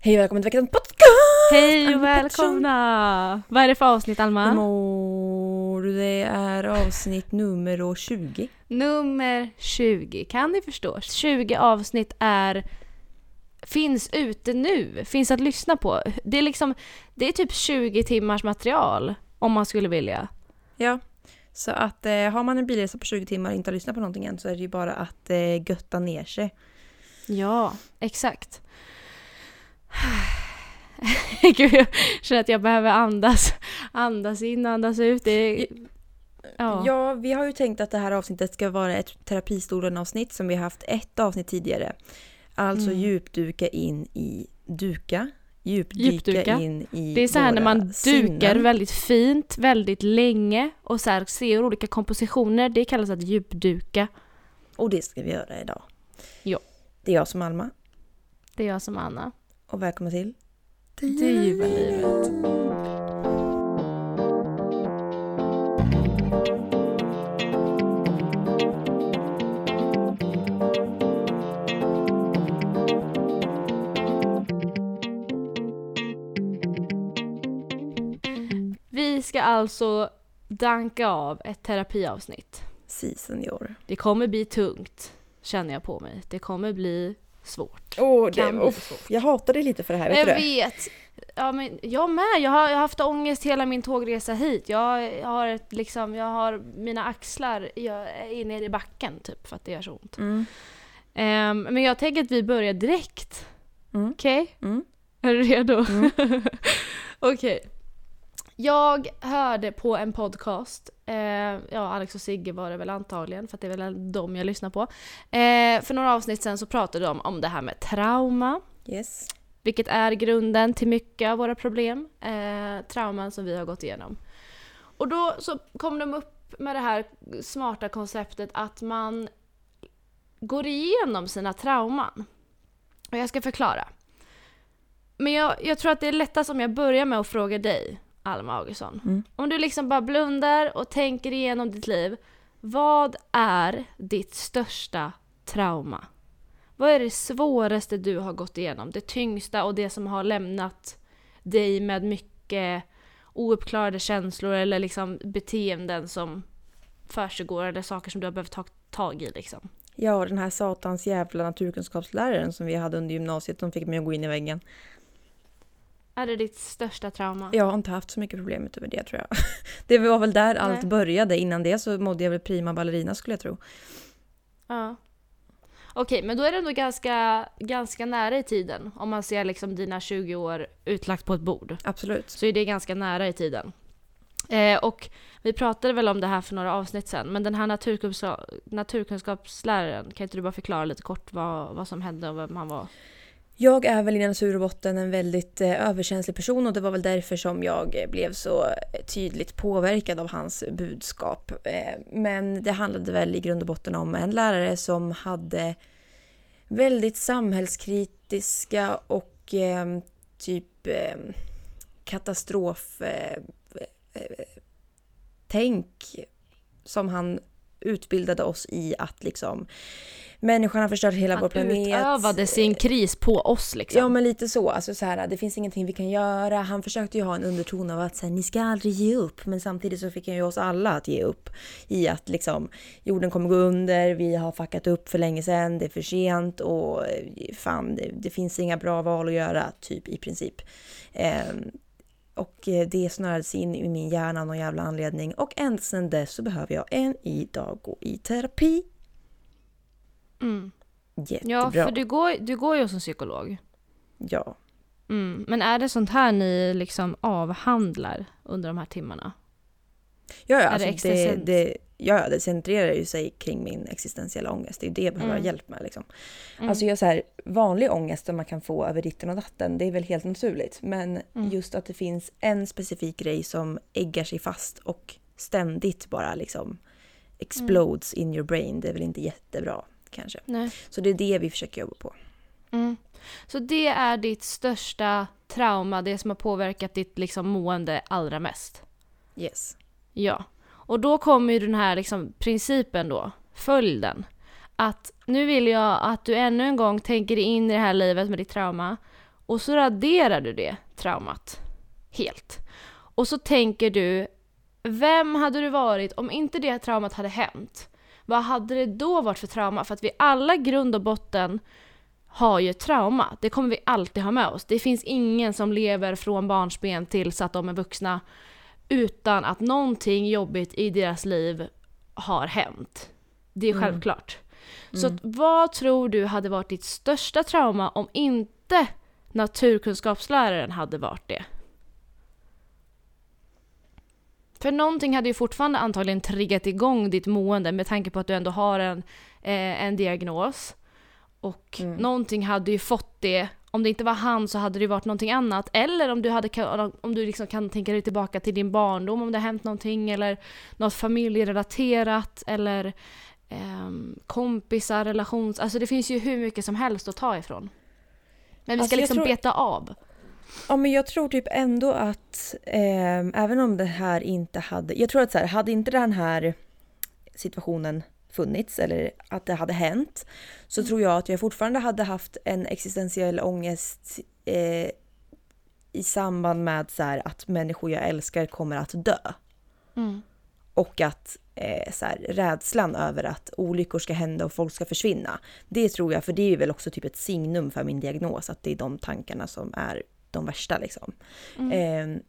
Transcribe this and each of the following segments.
Hej och välkommen till veckans podcast! Hej och välkomna! Vad är det för avsnitt Alma? mår? Det är avsnitt nummer 20. Nummer 20. Kan ni förstå? 20 avsnitt är finns ute nu, finns att lyssna på. Det är liksom, det är typ 20 timmars material om man skulle vilja. Ja, så att eh, har man en bilresa på 20 timmar och inte har lyssnat på någonting än så är det ju bara att eh, götta ner sig. Ja, exakt. Gud, jag känner att jag behöver andas, andas in och andas ut. Det ja. Ja, vi har ju tänkt att det här avsnittet ska vara ett terapistolen-avsnitt som vi har haft ett avsnitt tidigare. Alltså Mm. djupduka in i duka. Djupdyka, Djupduka. in i Det är så här när man dukar sinnen. väldigt fint, väldigt länge och så här ser olika kompositioner. Det kallas att djupduka. Och det ska vi göra idag. Ja. Det är jag som Alma. Det är jag som Anna. Och välkommen till Det ljuva livet. Vi ska alltså danka av ett terapiavsnitt. Si, senior. Det kommer bli tungt, känner jag på mig. Det kommer bli svårt. Kan det, uff, svårt. jag hatar dig lite för det här, vet jag du det? vet. Ja, men jag med. Jag har, jag har haft ångest hela min tågresa hit. Jag, jag har ett, liksom, jag har mina axlar jag är nere i backen typ för att det gör så ont. Mm. Ehm, men jag tänker att vi börjar direkt. Mm. Okej? Mm. Är du redo? Mm. Okej. Jag hörde på en podcast, eh, ja Alex och Sigge var det väl antagligen för att det är väl de jag lyssnar på. Eh, för några avsnitt sen så pratade de om det här med trauma. Yes. Vilket är grunden till mycket av våra problem. Eh, trauman som vi har gått igenom. Och då så kom de upp med det här smarta konceptet att man går igenom sina trauman. Och jag ska förklara. Men jag, jag tror att det är lättast om jag börjar med att fråga dig, Alma Augustsson. Mm. Om du liksom bara blundar och tänker igenom ditt liv. Vad är ditt största trauma? Vad är det svåraste du har gått igenom? Det tyngsta och det som har lämnat dig med mycket ouppklarade känslor eller liksom beteenden som försiggår eller saker som du har behövt ta tag i liksom. Ja, den här satans jävla naturkunskapsläraren som vi hade under gymnasiet, de fick mig att gå in i väggen. Är det ditt största trauma? Jag har inte haft så mycket problem utöver det tror jag. Det var väl där allt Nej. började. Innan det så mådde jag väl prima ballerina skulle jag tro. Ja. Okej, men då är det ändå ganska, ganska nära i tiden. Om man ser liksom dina 20 år utlagt på ett bord. Absolut. Så är det ganska nära i tiden. Eh, och vi pratade väl om det här för några avsnitt sen, men den här naturkunskap, naturkunskapsläraren, kan inte du bara förklara lite kort vad, vad som hände och vem han var? Jag är väl i natur och botten en väldigt eh, överkänslig person och det var väl därför som jag eh, blev så eh, tydligt påverkad av hans budskap. Men det handlade väl i grund och botten om en lärare som hade väldigt samhällskritiska och eh, typ ehm, eh, eh, som han utbildade oss i att liksom människan har förstört hela vår Han planet. utövade sin kris på oss liksom. Ja men lite så, alltså så här, det finns ingenting vi kan göra. Han försökte ju ha en underton av att så här, ni ska aldrig ge upp. Men samtidigt så fick han ju oss alla att ge upp. I att liksom jorden kommer gå under, vi har fuckat upp för länge sedan, det är för sent och eh, fan det, det finns inga bra val att göra, typ i princip. Ehm, och eh, det snörades in i min hjärna av någon jävla anledning. Och ända sedan dess så behöver jag än idag gå i terapi. Mm. Jättebra. Ja, för du går, du går ju hos en psykolog. Ja. Mm. Men är det sånt här ni liksom avhandlar under de här timmarna? Ja, ja, alltså det det, ja, det centrerar ju sig kring min existentiella ångest. Det är det jag behöver Mm. hjälp med. Liksom. Mm. Alltså jag så här, vanlig ångest som man kan få över ditten och datten, det är väl helt naturligt. Men Mm. just att det finns en specifik grej som äggar sig fast och ständigt bara liksom explodes in your brain, det är väl inte jättebra kanske. Nej. Så det är det vi försöker jobba på. Mm. Så det är ditt största trauma, det som har påverkat ditt liksom mående allra mest? Yes. Ja. Och då kommer ju den här liksom principen då, följ den. Att nu vill jag att du ännu en gång tänker dig in i det här livet med ditt trauma Och så raderar du det traumat helt. Och så tänker du, vem hade du varit om inte det traumat hade hänt? Vad hade det då varit för trauma? För att vi alla grund och botten har ju ett trauma. Det kommer vi alltid ha med oss. Det finns ingen som lever från barnsben tills att de är vuxna utan att någonting jobbigt i deras liv har hänt. Det är Mm. självklart. Så att, vad tror du hade varit ditt största trauma om inte naturkunskapsläraren hade varit det? För någonting hade ju fortfarande antagligen triggat igång ditt mående med tanke på att du ändå har en, eh, en diagnos. Och Mm. någonting hade ju fått det, om det inte var han så hade det varit någonting annat. Eller om du, hade, om du liksom kan tänka dig tillbaka till din barndom, om det har hänt någonting eller något familjerelaterat eller ehm, kompisar, relations... Alltså det finns ju hur mycket som helst att ta ifrån. Men vi Alltså, ska jag liksom tror- beta av. Ja men jag tror typ ändå att ehm, även om det här inte hade, jag tror att så här, hade inte den här situationen funnits eller att det hade hänt så tror jag att jag fortfarande hade haft en existentiell ångest eh, i samband med så här, att människor jag älskar kommer att dö. Mm. Och att eh, så här, rädslan över att olyckor ska hända och folk ska försvinna. Det tror jag, för det är väl också typ ett signum för min diagnos, att det är de tankarna som är de värsta liksom. Mm. Eh,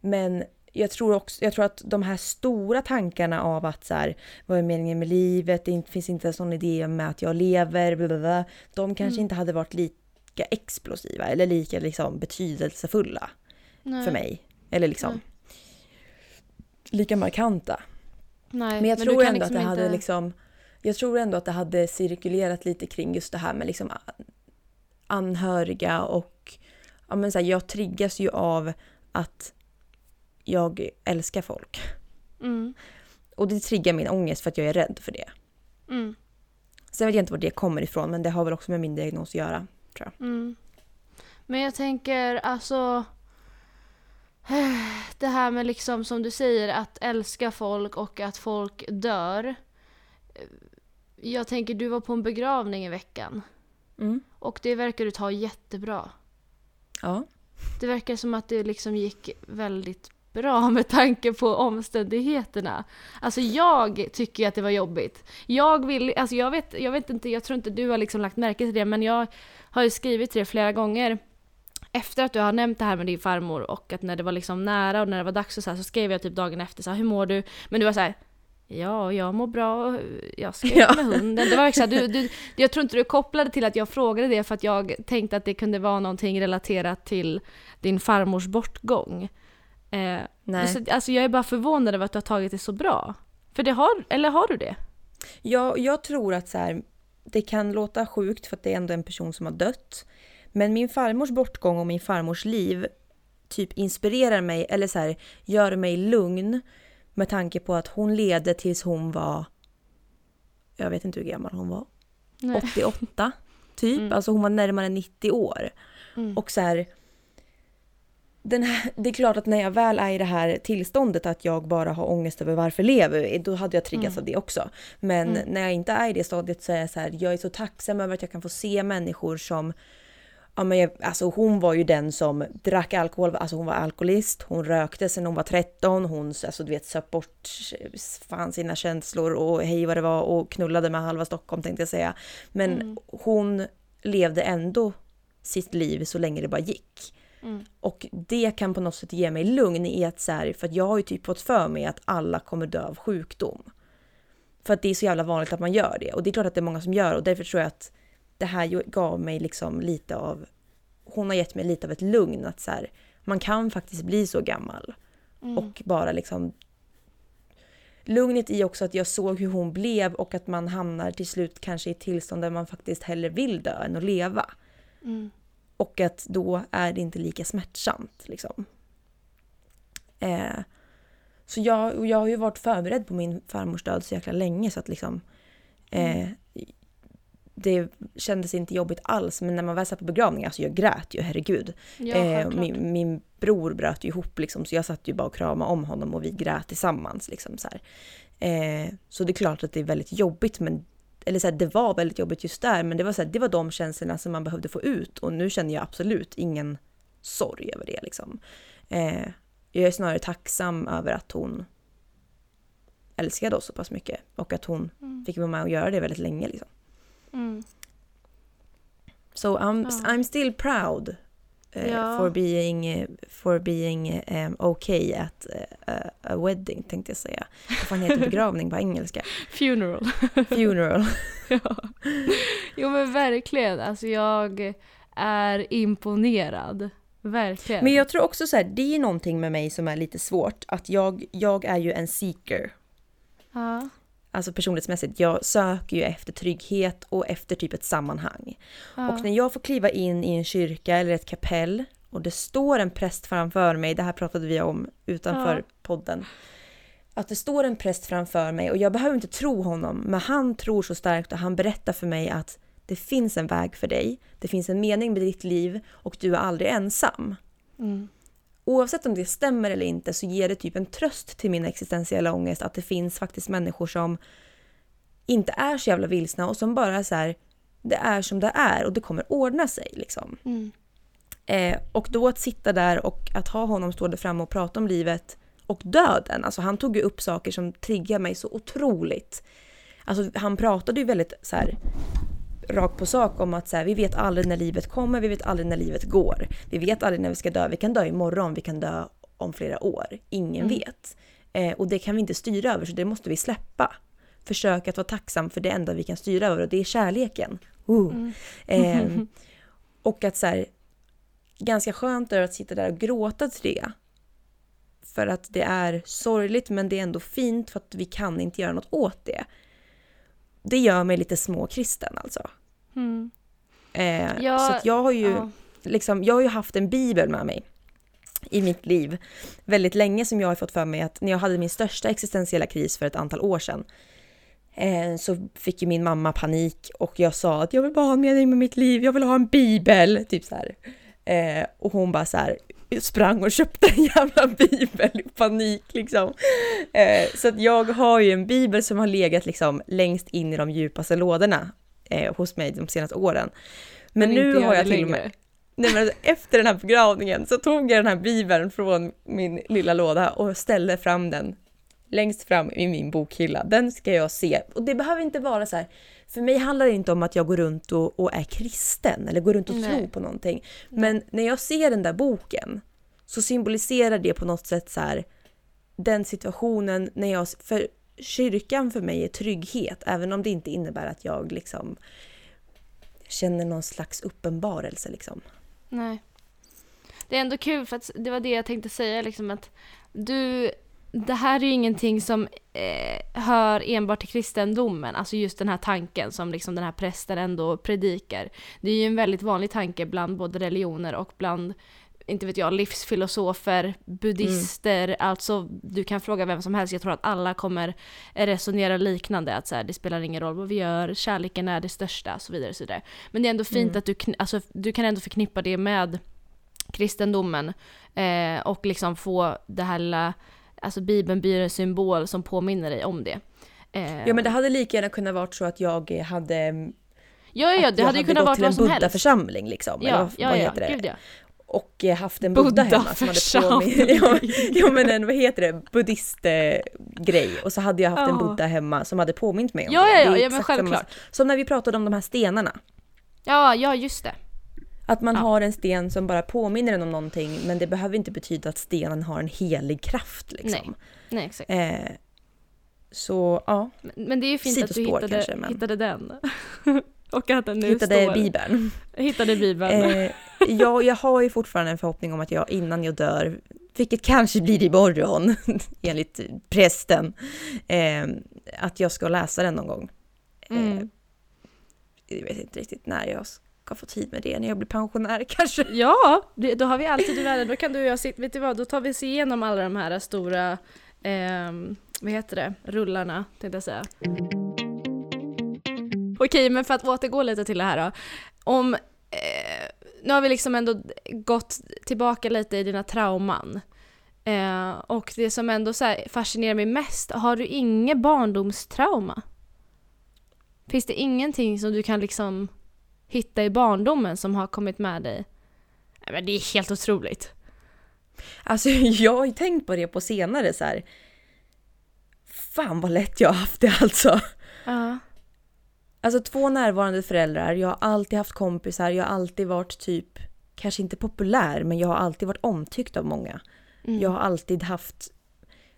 men jag tror också, jag tror att de här stora tankarna av att så här, vad är meningen med livet, det inte- finns inte en sån idé med att jag lever, bla bla bla. De kanske Mm. inte hade varit lika explosiva eller lika liksom betydelsefulla Nej. för mig. Eller liksom Nej. lika markanta. Nej, Men jag du tror ändå att det liksom hade inte- liksom jag tror ändå att det hade cirkulerat lite kring just det här med liksom anhöriga och ja men så här, jag triggas ju av att jag älskar folk. Mm. Och det triggar min ångest för att jag är rädd för det. Mm. Sen vet jag inte var det kommer ifrån men det har väl också med min diagnos att göra. Mm. Men jag tänker alltså det här med liksom som du säger att älska folk och att folk dör. Jag tänker du var på en begravning i veckan Mm. och det verkar du ta jättebra. Ja. Det verkar som att det liksom gick väldigt bra med tanke på omständigheterna. Alltså jag tycker att det var jobbigt. Jag vill, alltså jag vet, jag vet inte, jag tror inte du har liksom lagt märke till det men jag har ju skrivit till det flera gånger efter att du har nämnt det här med din farmor och att när det var liksom nära och när det var dags och så, här, så skrev jag typ dagen efter så här, hur mår du? Men du var så här, ja jag mår bra, jag ska Ja. med hunden. Det var liksom, du, du, jag tror inte du kopplade till att jag frågade det för att jag tänkte att det kunde vara någonting relaterat till din farmors bortgång. Eh, Nej. så, alltså jag är bara förvånad över att du har tagit det så bra. För det har, eller har du det? Jag, jag tror att så här, det kan låta sjukt för att det är ändå en person som har dött. Men min farmors bortgång och min farmors liv typ inspirerar mig eller så här, gör mig lugn med tanke på att hon levde tills hon var, jag vet inte hur gammal hon var, 88 typ. Mm. Alltså hon var närmare 90 år. Mm. Och så här, den här, det är klart att när jag väl är i det här tillståndet att jag bara har ångest över varför lever vi, då hade jag triggats Mm. av det också. Men Mm. när jag inte är i det stadiet så är jag så här, jag är så tacksam över att jag kan få se människor som Ja, men jag, alltså hon var ju den som drack alkohol, alltså hon var alkoholist, hon rökte sen hon var 13, hon alltså du vet söp bort fan sina känslor och hej vad det var och knullade med halva Stockholm tänkte jag säga. Men Mm. hon levde ändå sitt liv så länge det bara gick. Mm. Och det kan på något sätt ge mig lugn i att så här, för att jag har ju typ fått för mig att alla kommer dö av sjukdom. För att det är så jävla vanligt att man gör det. Och det är klart att det är många som gör och därför tror jag att det här gav mig liksom lite av, hon har gett mig lite av ett lugn att så här, man kan faktiskt bli så gammal. Mm. Och bara liksom Lugnet i också att jag såg hur hon blev och att man hamnar till slut kanske i ett tillstånd där man faktiskt hellre vill dö än att leva. Mm. Och att då är det inte lika smärtsamt. Liksom. Eh, så jag, jag har ju varit förberedd på min farmors död så jäkla länge så att liksom eh, det kändes inte jobbigt alls men när man väl satt på begravningen, alltså jag grät ju herregud. Ja, eh, min, min bror bröt ju ihop liksom så jag satt ju bara och kramade om honom och vi grät tillsammans. Liksom, så. Eh, så det är klart att det är väldigt jobbigt men eller så här, det var väldigt jobbigt just där, men det var, så här, det var de känslorna som man behövde få ut och nu känner jag absolut ingen sorg över det. Liksom. Eh, jag är snarare tacksam över att hon älskade oss så pass mycket och att hon Mm. fick vara med och göra det väldigt länge. Liksom. Mm. So I'm, Ja. I'm still proud eh, Ja. for being, eh, for being um, okay at eh, a, a wedding tänkte jag säga. Vad fan heter begravning på engelska? Funeral. Funeral. ja. Jo men verkligen, alltså jag är imponerad. Verkligen. Men jag tror också så här, det är någonting med mig som är lite svårt. Att jag, jag är ju en seeker. ja. Alltså personlighetsmässigt. Jag söker ju efter trygghet och efter typ ett sammanhang. Ja. Och när jag får kliva in i en kyrka eller ett kapell och det står en präst framför mig, det här pratade vi om utanför Ja. podden. Att det står en präst framför mig och jag behöver inte tro honom, men han tror så starkt och han berättar för mig att det finns en väg för dig, det finns en mening med ditt liv och du är aldrig ensam. Mm. Oavsett om det stämmer eller inte så ger det typ en tröst till min existentiella ångest att det finns faktiskt människor som inte är så jävla vilsna och som bara så här, det är som det är och det kommer ordna sig liksom. Mm. Eh, och då att sitta där och att ha honom stå där framme och prata om livet och döden. Alltså han tog ju upp saker som triggar mig så otroligt. Alltså han pratade ju väldigt så här rakt på sak om att så här, vi vet aldrig när livet kommer, vi vet aldrig när livet går. Vi vet aldrig när vi ska dö. Vi kan dö imorgon, vi kan dö om flera år. Ingen Mm. vet. Eh, och det kan vi inte styra över, så det måste vi släppa. Försök att vara tacksam för det enda vi kan styra över och det är kärleken. Uh. Mm. Eh, och att så här, ganska skönt är att sitta där och gråta till det. För att det är sorgligt men det är ändå fint för att vi kan inte göra något åt det. Det gör mig lite småkristen alltså. Mm. Eh, Ja, så att jag har ju Ja. liksom, jag har ju haft en bibel med mig i mitt liv väldigt länge som jag har fått för mig att när jag hade min största existentiella kris för ett antal år sedan eh, så fick ju min mamma panik och jag sa att jag vill bara ha en mening med mitt liv, jag vill ha en bibel, typ så här. Eh, och hon bara så här sprang och köpte en jävla bibel i panik liksom. Eh, så att jag har ju en bibel som har legat liksom längst in i de djupaste lådorna eh, hos mig de senaste åren. Men, inte nu har jag till och med. Nej, men alltså, efter den här begravningen så tog jag den här bibeln från min lilla låda och ställde fram den längst fram i min bokhylla. Den ska jag se. Och det behöver inte vara så här. För mig handlar det inte om att jag går runt och, och är kristen eller går runt och Nej. tror på någonting. Men när jag ser den där boken så symboliserar det på något sätt så här den situationen när jag... För kyrkan för mig är trygghet, även om det inte innebär att jag liksom känner någon slags uppenbarelse liksom. Nej. Det är ändå kul för att det var det jag tänkte säga liksom att du, det här är ju ingenting som eh, hör enbart till kristendomen, alltså just den här tanken som liksom den här prästen ändå predikar. Det är ju en väldigt vanlig tanke bland både religioner och bland inte vet jag, livsfilosofer, buddhister, alltså du kan fråga vem som helst, jag tror att alla kommer resonera liknande, att så här, det spelar ingen roll vad vi gör, kärleken är det största, så vidare, så vidare. Men det är ändå fint Mm. att du, alltså, du kan ändå förknippa det med kristendomen eh, och liksom få det här lilla, alltså bibeln blir en symbol som påminner dig om det. Eh, Ja men det hade lika gärna kunnat vara så att jag hade... ja, ja, att det jag hade ju kunnat gått vara till vad en som helst. buddha-församling liksom. eller Ja, vad, ja, vad ja, heter det? gud ja. Och eh, haft en buddha hemma som hade Buddha-församling. påmint... ja, ja men en, vad heter det, buddhistgrej. Och så hade jag haft en Ja. buddha hemma som hade påmint mig om Ja, det. ja, Det ja, men samma självklart. Som när vi pratade om de här stenarna. Ja, ja, just det. Att man Ja. har en sten som bara påminner en om någonting men det behöver inte betyda att stenen har en helig kraft liksom. Nej, exakt. Eh, så ja, Men, men det är ju fint att du Sidospår hittade, kanske, men- hittade den. och att den nu hittade står... bibeln. Hittade bibeln. Eh, jag, jag har ju fortfarande en förhoppning om att jag innan jag dör, vilket kanske blir imorgon enligt prästen, eh, att jag ska läsa den någon gång. Eh, Mm. Jag vet inte riktigt när jag ska få tid med det, när jag blir pensionär kanske. Ja, då har vi alltid i världen. Då kan du och jag sitta, vet du vad, då tar vi oss igenom alla de här stora, ehm, vad heter det, rullarna tänkte jag säga. Okej, men för att återgå lite till det här då. Om, eh, nu har vi liksom ändå gått tillbaka lite i dina trauman. Eh, och det som ändå så fascinerar mig mest, har du inget barndomstrauma? Finns det ingenting som du kan liksom hitta i barndomen som har kommit med dig? Nej, men det är helt otroligt. Alltså jag har ju tänkt på det på senare så här. Fan vad lätt jag har haft det alltså. Ja. Alltså två närvarande föräldrar, jag har alltid haft kompisar, jag har alltid varit typ, kanske inte populär, men jag har alltid varit omtyckt av många. Mm. Jag har alltid haft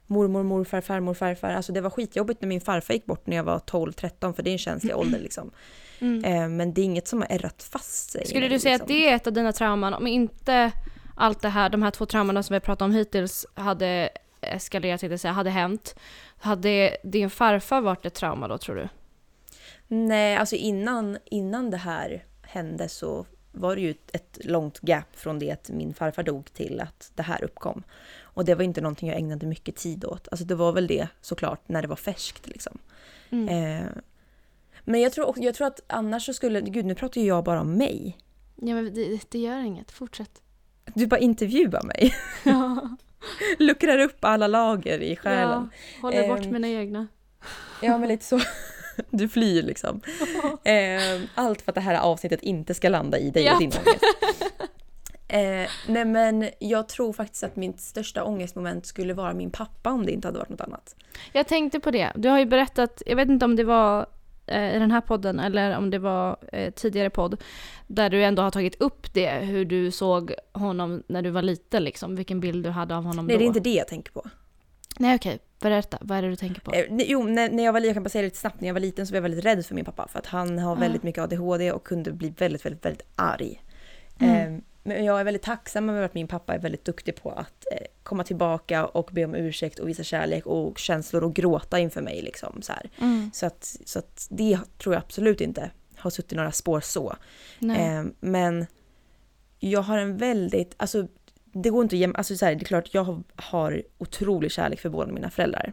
mormor, morfar, farmor, farfar. Alltså det var skitjobbigt när min farfar gick bort när jag var 12-13 för det är en känslig ålder liksom. Mm. Eh, men det är inget som har ärrat fast sig. Skulle du säga liksom. att det är ett av dina trauman, om inte allt det här, de här två traumorna som vi har pratat om hittills hade eskalerat, jag säga, hade hänt. Hade din farfar varit ett trauma då tror du? Nej, alltså innan, innan det här hände så var det ju ett, långt gap från det att min farfar dog till att det här uppkom. Och det var inte någonting jag ägnade mycket tid åt. Alltså det var väl det såklart när det var färskt liksom. Mm. Eh, men jag tror, jag tror att annars så skulle, gud nu pratar ju jag bara om mig. Ja men det, det gör inget, fortsätt. Du bara intervjuar mig. Ja, Luckrar upp alla lager i själen. ja håller bort Ehm. mina egna. Ja, men lite så. Du flyr liksom. Eh, allt för att det här avsnittet inte ska landa i dig och din ångest. Eh, nej men jag tror faktiskt att min största ångestmoment skulle vara min pappa om det inte hade varit något annat. Jag tänkte på det. Du har ju berättat, jag vet inte om det var eh, i den här podden eller om det var eh, tidigare podd, där du ändå har tagit upp det, hur du såg honom när du var liten liksom, vilken bild du hade av honom Nej då. det är inte det jag tänker på. Nej okej, berätta, vad är det du tänker på? Eh, jo, när, när jag var jag kan bara säga det lite snabbt, när jag var liten så var jag väldigt rädd för min pappa för att han har Ja. väldigt mycket ADHD och kunde bli väldigt, väldigt, väldigt arg. Mm. Eh, men jag är väldigt tacksam över att min pappa är väldigt duktig på att eh, komma tillbaka och be om ursäkt och visa kärlek och känslor och gråta inför mig. Liksom, så här. Mm. Så, att, så att det tror jag absolut inte har suttit några spår så. Eh, men jag har en väldigt, alltså det går inte att jäm, alltså så här, det är klart jag har, otrolig kärlek för båda mina föräldrar.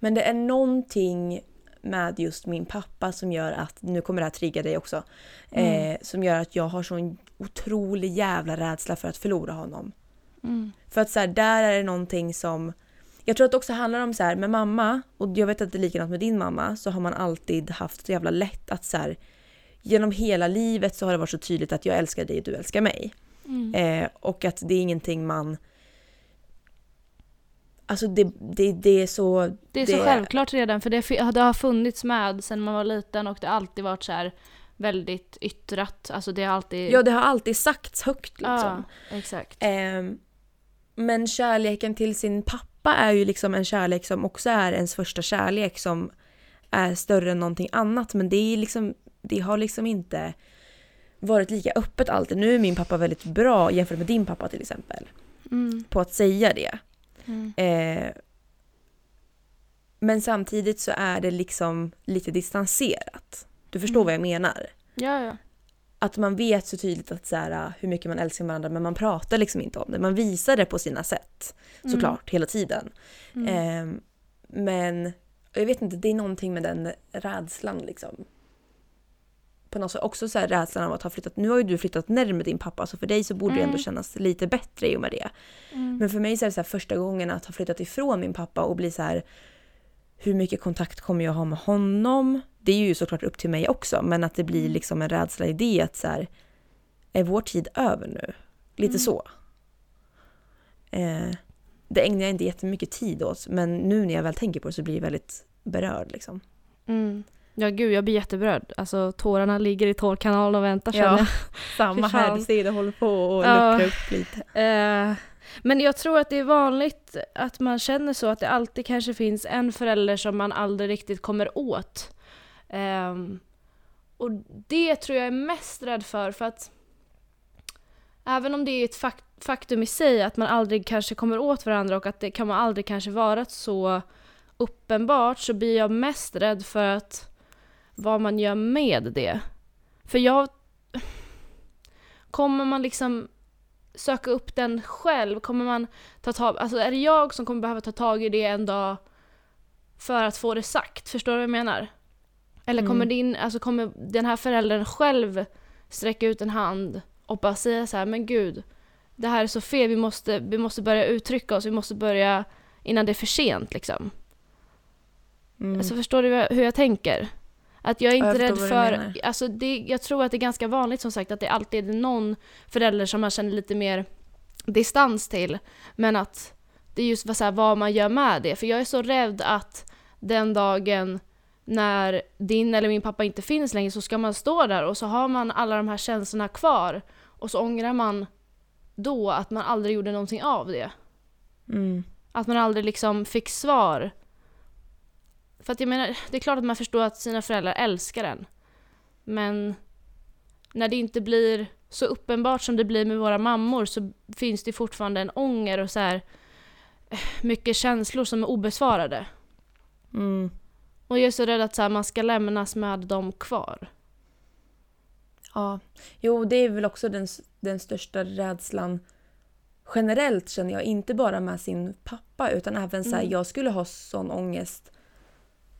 Men det är någonting med just min pappa som gör att, nu kommer det här trigga dig också, Mm. eh, som gör att jag har sån otrolig jävla rädsla för att förlora honom. Mm. För att så här, där är det någonting som... Jag tror att det också handlar om så här, med mamma, och jag vet att det är likadant med din mamma, så har man alltid haft så jävla lätt att så här, genom hela livet så har det varit så tydligt att jag älskar dig och du älskar mig. Mm. Eh, och att det är ingenting man... Alltså det, det, det är så... Det är så självklart redan, för det, det har funnits med sedan man var liten och det har alltid varit så här väldigt yttrat. Alltså det har alltid... Ja, det har alltid sagts högt liksom. Ja, exakt. Ehm, men kärleken till sin pappa är ju liksom en kärlek som också är ens första kärlek som är större än någonting annat. Men det, är liksom, det har liksom inte varit lika öppet alltid. Nu är min pappa väldigt bra jämfört med din pappa till exempel. Mm. På att säga det. Mm. Eh, men samtidigt så är det liksom lite distanserat. Du förstår Mm. vad jag menar? Ja, ja. att man vet så tydligt att så här, hur mycket man älskar varandra men man pratar liksom inte om det. Man visar det på sina sätt Mm. såklart hela tiden. Ehm, men jag vet inte, det är någonting med den rädslan liksom. På något sätt också så här rädslan av att ha flyttat. Nu har ju du flyttat närmare din pappa så för dig så borde det ändå Mm. kännas lite bättre i och med det. Mm. Men för mig så är det så här första gången att ha flyttat ifrån min pappa och bli så här hur mycket kontakt kommer jag ha med honom? Det är ju såklart upp till mig också, men att det blir Mm. liksom en rädsla i det att så här, är vår tid över nu? Lite Mm. så. Eh, det ägnar jag inte jättemycket tid åt, men nu när jag väl tänker på det så blir jag väldigt berörd liksom. Mm. Ja gud, jag blir jätteberörd. Alltså tårarna ligger i tårkanalen och väntar känner jag. samma här. Du ser det håller på och Ja. luckra upp lite. Eh, men jag tror att det är vanligt att man känner så, att det alltid kanske finns en förälder som man aldrig riktigt kommer åt. Ehm, och det tror jag är mest rädd för, för att även om det är ett fak- faktum i sig att man aldrig kanske kommer åt varandra och att det kan man aldrig kanske vara så uppenbart så blir jag mest rädd för att vad man gör med det. För jag... Kommer man liksom söka upp den själv? Kommer man ta tag, alltså är det jag som kommer behöva ta tag i det en dag för att få det sagt? Förstår du vad jag menar? Eller kommer, Mm. din, alltså kommer den här föräldern själv sträcka ut en hand och bara säga så här, men gud, det här är så fel, vi måste, vi måste börja uttrycka oss, vi måste börja innan det är för sent liksom. Mm. Alltså förstår du hur jag tänker? Att jag är inte jag rädd för, alltså det, jag tror att det är ganska vanligt som sagt att det alltid är någon förälder som man känner lite mer distans till. Men att det är just så här, vad man gör med det. För jag är så rädd att den dagen när din eller min pappa inte finns längre så ska man stå där och så har man alla de här känslorna kvar. Och så ångrar man då att man aldrig gjorde någonting av det. Mm. Att man aldrig liksom fick svar. För att jag menar, det är klart att man förstår att sina föräldrar älskar en. Men när det inte blir så uppenbart som det blir med våra mammor så finns det fortfarande en ånger och så här eh, mycket känslor som är obesvarade. Mm. Och jag är så rädd att så här, man ska lämnas med dem kvar. Ja, jo det är väl också den, den största rädslan generellt känner jag. Inte bara med sin pappa utan även så här, Mm. jag skulle ha sån ångest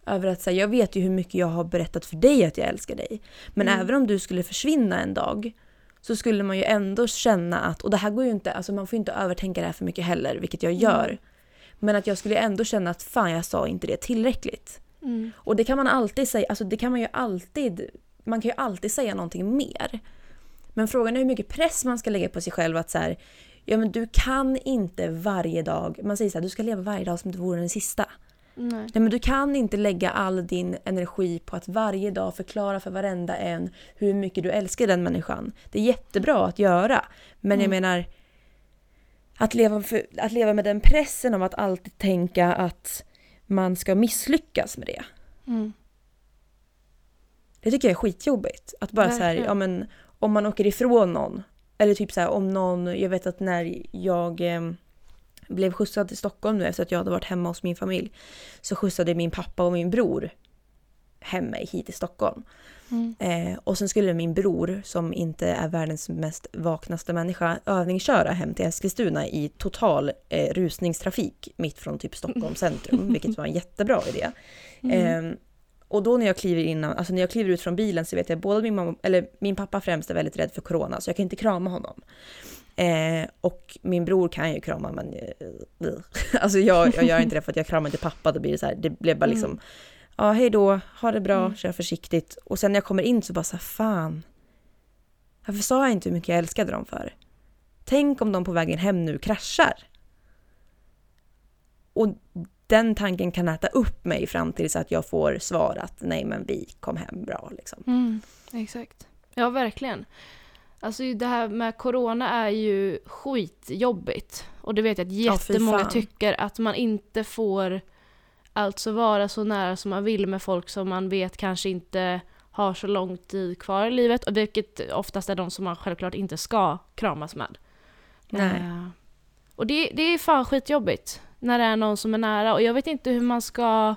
över att säga jag vet ju hur mycket jag har berättat för dig att jag älskar dig. Men Mm. även om du skulle försvinna en dag så skulle man ju ändå känna att, och det här går ju inte, alltså man får inte övertänka det här för mycket heller, vilket jag gör. Mm. Men att jag skulle ändå känna att fan jag sa inte det tillräckligt. Mm. Och det kan man alltid säga, alltså det kan man ju alltid, man kan ju alltid säga någonting mer. Men frågan är hur mycket press man ska lägga på sig själv att så här, ja men du kan inte varje dag, man säger så här, du ska leva varje dag som det vore den sista. Nej. Nej men du kan inte lägga all din energi på att varje dag förklara för varenda en hur mycket du älskar den människan. Det är jättebra att göra, men jag Mm. menar att leva, för, att leva med den pressen av att alltid tänka att man ska misslyckas med det. Mm. Det tycker jag är skitjobbigt. Att bara så här, Verkligen. ja men om man åker ifrån någon. Eller typ så här om någon, jag vet att när jag eh, blev skjutsad till Stockholm nu efter att jag hade varit hemma hos min familj. Så skjutsade min pappa och min bror hem mig hit till Stockholm. Mm. Eh, och sen skulle min bror, som inte är världens mest vaknaste människa, övningsköra hem till Eskilstuna i total eh, rusningstrafik mitt från typ Stockholms centrum, vilket var en jättebra idé. Mm. Eh, och då när jag kliver in, alltså när jag kliver ut från bilen så vet jag både min mamma, eller min pappa främst är väldigt rädd för corona så jag kan inte krama honom. Eh, och min bror kan ju krama men eh, alltså jag, jag gör inte det för att jag kramar inte pappa då blir det så här, det blev bara liksom ja hej då, ha det bra, Mm. kör försiktigt. Och sen när jag kommer in så bara så här, fan. Varför sa jag inte hur mycket jag älskade dem för? Tänk om de på vägen hem nu kraschar. Och den tanken kan äta upp mig fram tills att jag får svar att nej men vi kom hem bra liksom. Mm, exakt. Ja, verkligen. Alltså det här med corona är ju skitjobbigt. Och det vet jag att Ja, jättemånga fan. tycker att man inte får alltså vara så nära som man vill med folk som man vet kanske inte har så lång tid kvar i livet. Och vilket oftast är de som man självklart inte ska kramas med. Nej. Eh, och det, det är fan skitjobbigt när det är någon som är nära. Och jag vet inte hur man ska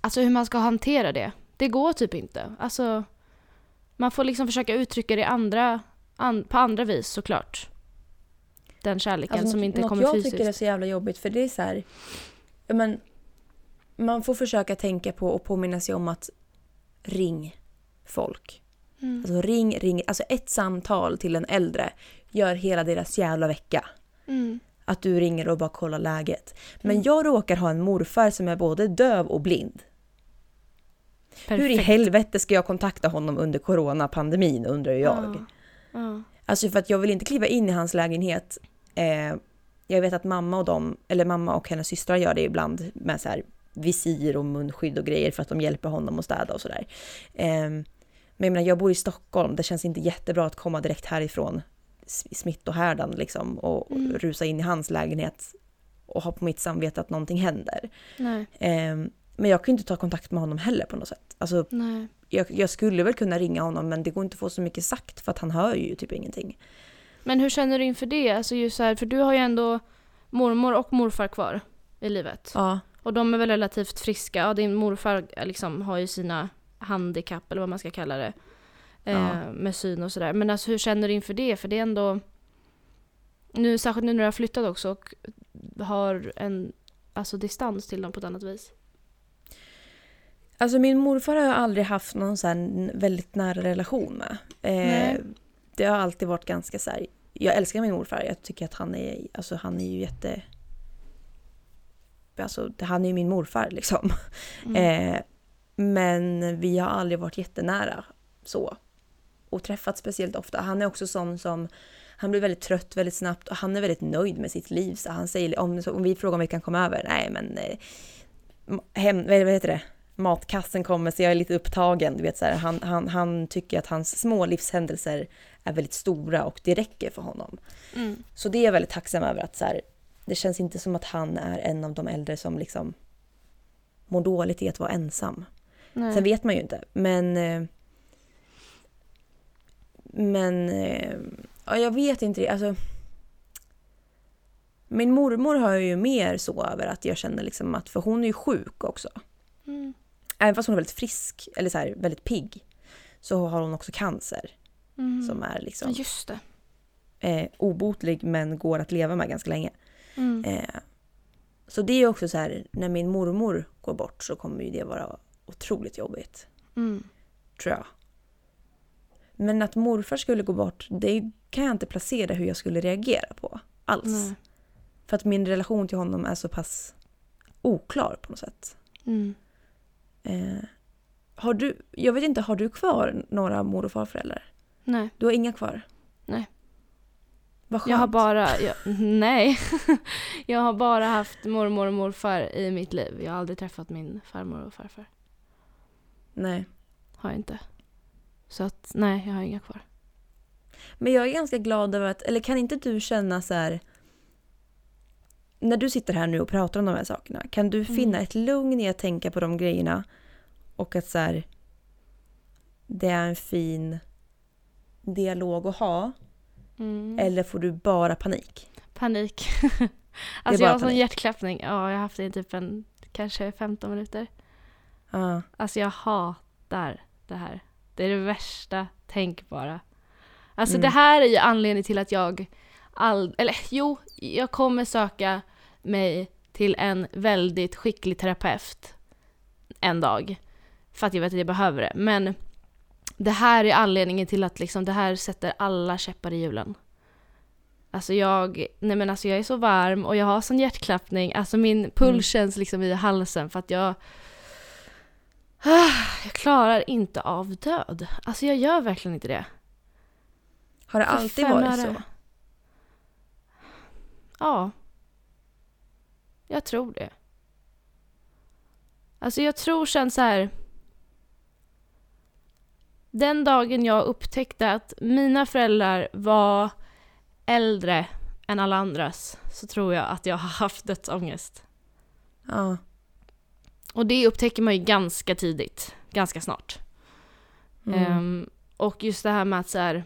Alltså hur man ska hantera det. Det går typ inte. Alltså man får liksom försöka uttrycka det andra, an, på andra vis såklart. Den kärleken Alltså, som något- inte något kommer jag fysiskt. tycker är så jävla jobbigt för det är så här, men, man får försöka tänka på och påminna sig om att ring folk. Mm. Alltså ring, ring, alltså ett samtal till en äldre gör hela deras jävla vecka. Mm. Att du ringer och bara kollar läget. Men Mm. jag råkar ha en morfar som är både döv och blind. Hur i Perfekt. helvete ska jag kontakta honom under coronapandemin undrar jag. Ja. Ja. Alltså för att jag vill inte kliva in i hans lägenhet. Eh, jag vet att mamma och dem, eller mamma och hennes systrar gör det ibland med så här visir och munskydd och grejer för att de hjälper honom att städa och sådär. Eh, men jag menar, jag bor i Stockholm, det känns inte jättebra att komma direkt härifrån smittohärdan liksom och och Mm. rusa in i hans lägenhet och ha på mitt samvete att någonting händer. Eh, men jag kan inte ta kontakt med honom heller på något sätt. Alltså, Nej. jag, jag skulle väl kunna ringa honom men det går inte att få så mycket sagt för att han hör ju typ ingenting. Men hur känner du inför det? Alltså just här, för du har ju ändå mormor och morfar kvar i livet. Ja. Och de är väl relativt friska. Ja, din morfar eh, liksom har ju sina handikapp eller vad man ska kalla det. Eh, Ja. Med syn och sådär. Men alltså hur känner du inför det? För det är ändå... Nu, särskilt nu när du har flyttat också och har en alltså, distans till dem på ett annat vis. Alltså min morfar har jag aldrig haft någon så väldigt nära relation med. Eh, det har alltid varit ganska så här. Jag älskar min morfar. Jag tycker att han är, alltså han är ju jätte... Alltså han är ju min morfar liksom. Mm. Eh, Men vi har aldrig varit jättenära så. Och träffats speciellt ofta. Han är också sån som han blir väldigt trött väldigt snabbt och han är väldigt nöjd med sitt liv. Så han säger om, om vi frågar om vi kan komma över, nej men eh, hem, vad heter det? Matkassen kommer så jag är lite upptagen. Du vet, så här, han, han, han tycker att hans små livshändelser är väldigt stora och det räcker för honom. Mm. Så det är jag väldigt tacksam över att så här, det känns inte som att han är en av de äldre som liksom mår dåligt i att vara ensam. Nej. Sen vet man ju inte, men... eh, Men... eh, Ja, jag vet inte det. Alltså, min mormor har jag ju mer så över att jag känner liksom att, för hon är ju sjuk också. Mm. Även fast hon är väldigt frisk, eller så här, väldigt pigg, så har hon också cancer. Mm. Som är liksom just det. eh, obotlig men går att leva med ganska länge. Mm. Eh, så det är också så här, när min mormor går bort så kommer ju det vara otroligt jobbigt. Mm. tror jag. Men att morfar skulle gå bort, det kan jag inte placera hur jag skulle reagera på alls. Nej. För att min relation till honom är så pass oklar på något sätt. Mm. Eh, har du, jag vet inte, har du kvar några mor och farföräldrar? Nej. Du har inga kvar? Nej. Vad skönt. Jag har bara, jag, nej. jag har bara haft mormor och morfar i mitt liv. Jag har aldrig träffat min farmor och farfar. Nej. Har jag inte. Så att nej, jag har inga kvar. Men jag är ganska glad över att, eller kan inte du känna så här... När du sitter här nu och pratar om de här sakerna, kan du Mm. finna ett lugn i att tänka på de grejerna? Och att så här, det är en fin dialog att ha? Mm. Eller får du bara panik? Panik. alltså jag har sån hjärtklappning. Ja, jag har haft det i typ en, kanske 15 minuter. Ja. Alltså jag hatar det här. Det är det värsta tänkbara. Alltså Mm. det här är ju anledningen till att jag all, eller jo, jag kommer söka mig till en väldigt skicklig terapeut en dag. För att jag vet att jag behöver det. Men det här är anledningen till att liksom det här sätter alla käppar i hjulen. Alltså jag, nej men alltså jag är så varm och jag har sån hjärtklappning. Alltså min puls Mm. känns liksom i halsen för att jag Ah, Jag klarar inte av död. Alltså jag gör verkligen inte det. Har det alltid varit så? Ja. Jag tror det. Alltså jag tror sen så här. Den dagen jag upptäckte att mina föräldrar var äldre än alla andras så tror jag att jag har haft dödsångest. Ja. Och det upptäcker man ju ganska tidigt. Ganska snart. Mm. Ehm, och just det här med att så här,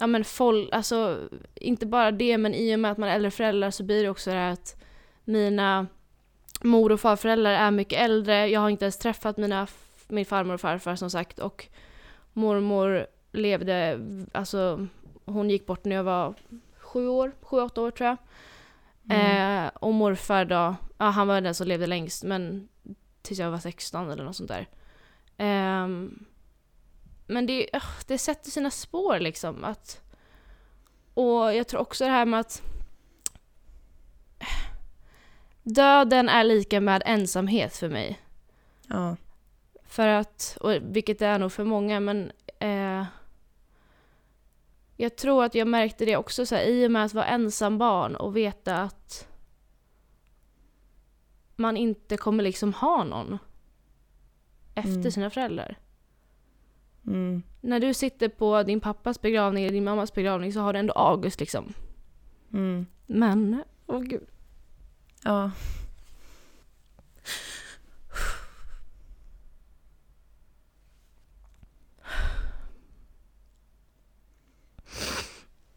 ja men folk, alltså inte bara det men i och med att man är äldre föräldrar så blir det också det här att mina mor och farföräldrar är mycket äldre. Jag har inte ens träffat mina, min farmor och farfar som sagt och mormor levde, alltså hon gick bort när jag var sju år, sju, åtta år tror jag. Mm. Eh, och morfar då, ja, han var den som levde längst men tills jag var 16 eller något sånt där. Ehm, men det, ugh, det sätter sina spår liksom. Att, och jag tror också det här med att döden är lika med ensamhet för mig. Ja. För att, och vilket det är nog för många, men eh, jag tror att jag märkte det också så här, i och med att vara ensam barn och veta att man inte kommer liksom ha någon efter Mm. sina föräldrar. Mm. När du sitter på din pappas begravning eller din mammas begravning så har du ändå August liksom. Mm. Men, åh gud. Ja.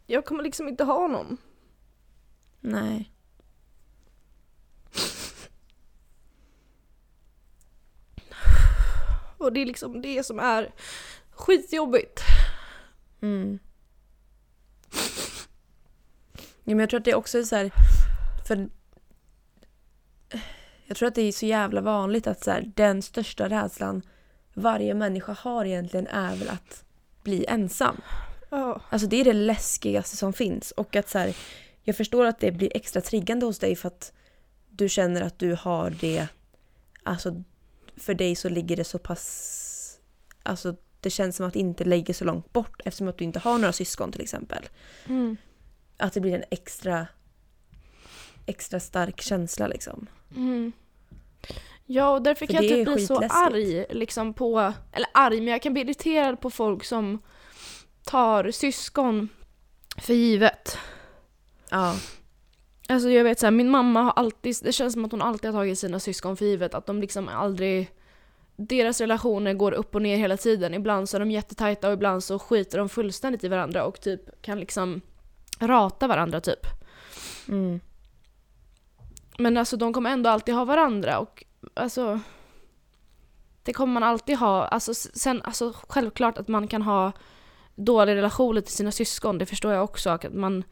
Jag kommer liksom inte ha någon. Nej. Och det är liksom det som är skitjobbigt. Mm. Ja, men jag tror att det också är så här, för jag tror att det är så jävla vanligt att så här, den största rädslan varje människa har egentligen är väl att bli ensam. Ja. Alltså det är det läskigaste som finns. Och att så här, jag förstår att det blir extra triggande hos dig för att du känner att du har det, alltså för dig så ligger det så pass... Alltså det känns som att det inte ligger så långt bort eftersom att du inte har några syskon till exempel. Mm. Att det blir en extra, extra stark känsla liksom. Mm. Ja, och därför För kan jag typ bli så arg liksom på, eller arg, men jag kan bli irriterad på folk som tar syskon för givet. Ja. Alltså jag vet såhär, min mamma har alltid, det känns som att hon alltid har tagit sina syskon för givet, att de liksom aldrig deras relationer går upp och ner hela tiden. Ibland så är de jättetajta och ibland så skiter de fullständigt i varandra och typ kan liksom rata varandra typ. Mm. Men alltså de kommer ändå alltid ha varandra och alltså det kommer man alltid ha. Alltså sen, alltså självklart att man kan ha dåliga relationer till sina syskon, det förstår jag också. Att man,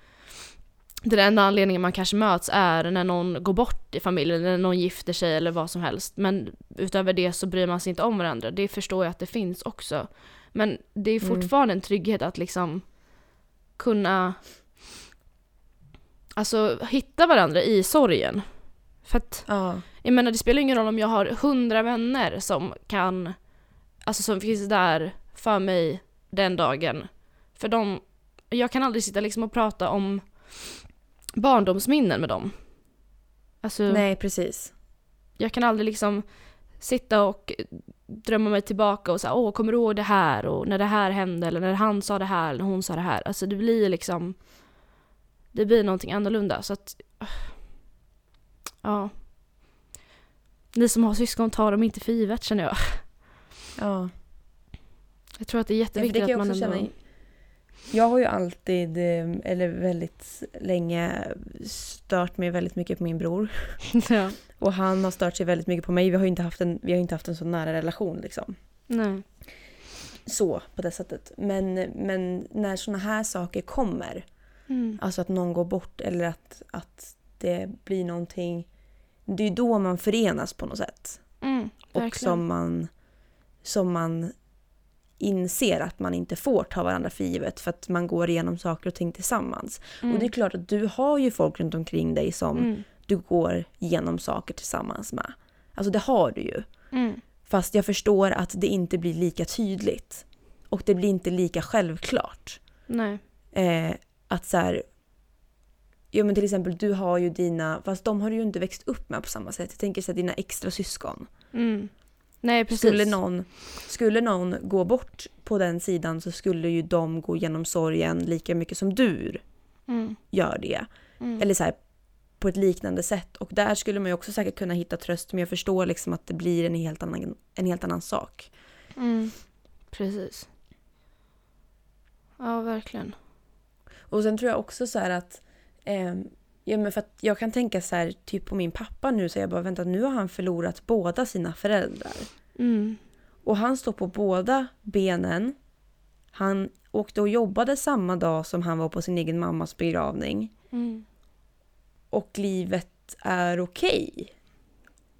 den enda anledningen man kanske möts är när någon går bort i familjen, när någon gifter sig eller vad som helst. Men utöver det så bryr man sig inte om varandra. Det förstår jag att det finns också. Men det är Mm. fortfarande en trygghet att liksom kunna alltså hitta varandra i sorgen. För att Ja. jag menar det spelar ingen roll om jag har hundra vänner som kan, alltså som finns där för mig den dagen. För de, jag kan aldrig sitta liksom och prata om barndomsminnen med dem. Alltså Nej, precis. jag kan aldrig liksom sitta och drömma mig tillbaka och säga åh kommer du ihåg det här och när det här hände eller när han sa det här eller när hon sa det här. Alltså det blir liksom det blir någonting annorlunda så att ja. Ni som har syskon tar dem inte för givet känner jag. Ja. Jag tror att det är Ja, för det jätteviktigt kan jag att man också ändå... känna. Jag har ju alltid, eh, eller väldigt länge, stört mig väldigt mycket på min bror. ja. Och han har stört sig väldigt mycket på mig. Vi har ju inte haft en, vi har inte haft en så nära relation liksom. Nej. Så, på det sättet. Men, men när såna här saker kommer, Mm. alltså att någon går bort eller att, att det blir någonting. Det är ju då man förenas på något sätt. Mm, Och som man, som man inser att man inte får ta varandra för givet för att man går igenom saker och ting tillsammans. Mm. Och det är klart att du har ju folk runt omkring dig som Mm. du går igenom saker tillsammans med. Alltså det har du ju. Mm. Fast jag förstår att det inte blir lika tydligt. Och det blir inte lika självklart. Nej. Eh, att så här, Ja men till exempel du har ju dina, fast de har du ju inte växt upp med på samma sätt. Jag tänker så här, dina extra syskon. Mm. Nej precis. Skulle någon, skulle någon gå bort på den sidan så skulle ju de gå igenom sorgen lika mycket som du Mm. gör det. Mm. Eller så här, på ett liknande sätt. Och där skulle man ju också säkert kunna hitta tröst men jag förstår liksom att det blir en helt annan, en helt annan sak. Mm. Precis. Ja, verkligen. Och sen tror jag också så här att ehm, Ja men för att jag kan tänka så här, typ på min pappa nu så jag bara vänta nu har han förlorat båda sina föräldrar. Mm. Och han står på båda benen. Han åkte och jobbade samma dag som han var på sin egen mammas begravning. Mm. Och livet är okej.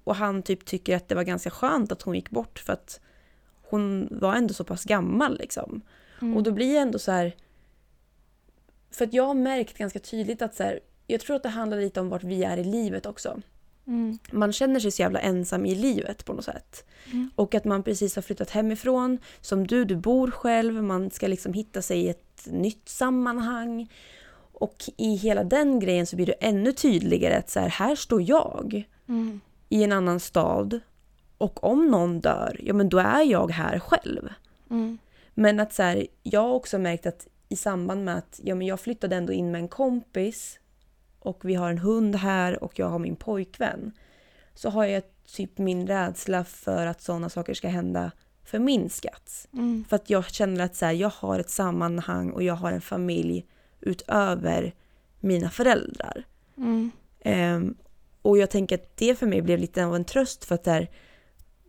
Och han typ tycker att det var ganska skönt att hon gick bort för att hon var ändå så pass gammal liksom. Mm. Och då blir jag ändå så här... För att jag har märkt ganska tydligt att så här, jag tror att det handlar lite om vart vi är i livet också. Mm. Man känner sig så jävla ensam i livet på något sätt. Mm. Och att man precis har flyttat hemifrån. Som du, du bor själv. Man ska liksom hitta sig i ett nytt sammanhang. Och i hela den grejen så blir det ännu tydligare att så här, här står jag Mm. i en annan stad. Och om någon dör, ja men då är jag här själv. Mm. Men att så här, jag har också märkt att i samband med att ja, men jag flyttade ändå in med en kompis och vi har en hund här och jag har min pojkvän. Så har jag typ min rädsla för att sådana saker ska hända förminskats. Mm. För att jag känner att så här, jag har ett sammanhang och jag har en familj utöver mina föräldrar. Mm. Ehm, och jag tänker att det för mig blev lite av en tröst för att där,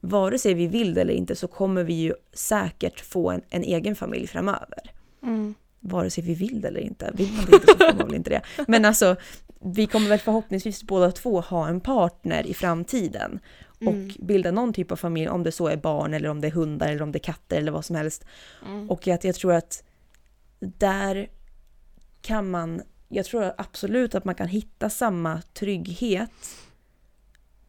vare sig vi vill det eller inte så kommer vi ju säkert få en, en egen familj framöver. Mm. Vare sig vi vill det eller inte. Vill man det inte så får man väl inte det. Men alltså, vi kommer väl förhoppningsvis båda två ha en partner i framtiden. Mm. Och bilda någon typ av familj, om det så är barn eller om det är hundar eller om det är katter eller vad som helst. Mm. Och att jag tror att där kan man, jag tror absolut att man kan hitta samma trygghet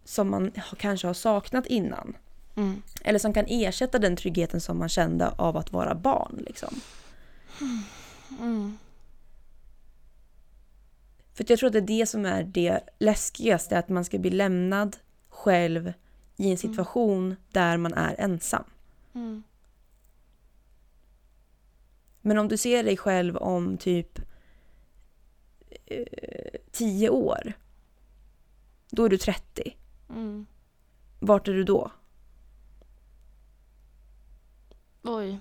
som man kanske har saknat innan. Mm. Eller som kan ersätta den tryggheten som man kände av att vara barn. Liksom. Mm. För jag tror att det är det som är det läskigaste, att man ska bli lämnad själv i en situation där man är ensam. Mm. Men om du ser dig själv om typ eh, tio år, då är du 30. Mm. Vart är du då? Oj.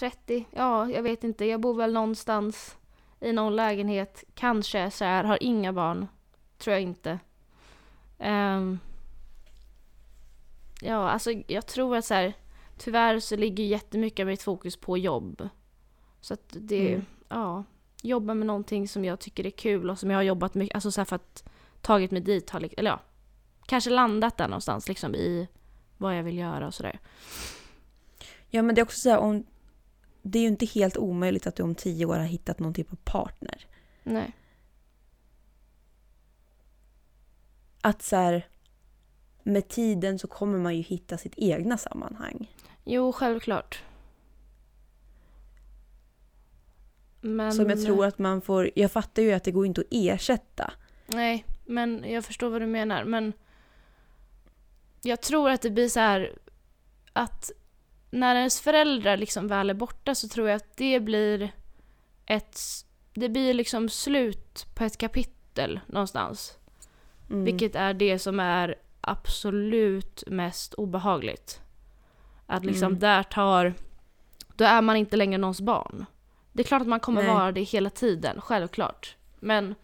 30, ja jag vet inte. Jag bor väl någonstans i någon lägenhet. Kanske så här, har inga barn. Tror jag inte. Ehm. ja, alltså jag tror att så här, tyvärr så ligger jättemycket av mitt fokus på jobb. Så att det, Mm. ja, jobba med någonting som jag tycker är kul och som jag har jobbat mycket, alltså så här för att tagit mig dit, har, eller ja, kanske landat där någonstans liksom i vad jag vill göra och sådär. Ja men det är också så här, om, det är ju inte helt omöjligt att du om tio år har hittat någon typ av partner. Nej. Att så här, med tiden så kommer man ju hitta sitt egna sammanhang. Jo, självklart. Men... Som jag tror att man får, jag fattar ju att det går inte att ersätta. Nej, men jag förstår vad du menar. Men jag tror att det blir så här att när ens föräldrar liksom väl är borta så tror jag att det blir ett... Det blir liksom slut på ett kapitel någonstans. Mm. Vilket är det som är absolut mest obehagligt. Att liksom Mm. där tar... Då är man inte längre någons barn. Det är klart att man kommer Nej. vara det hela tiden, självklart. Men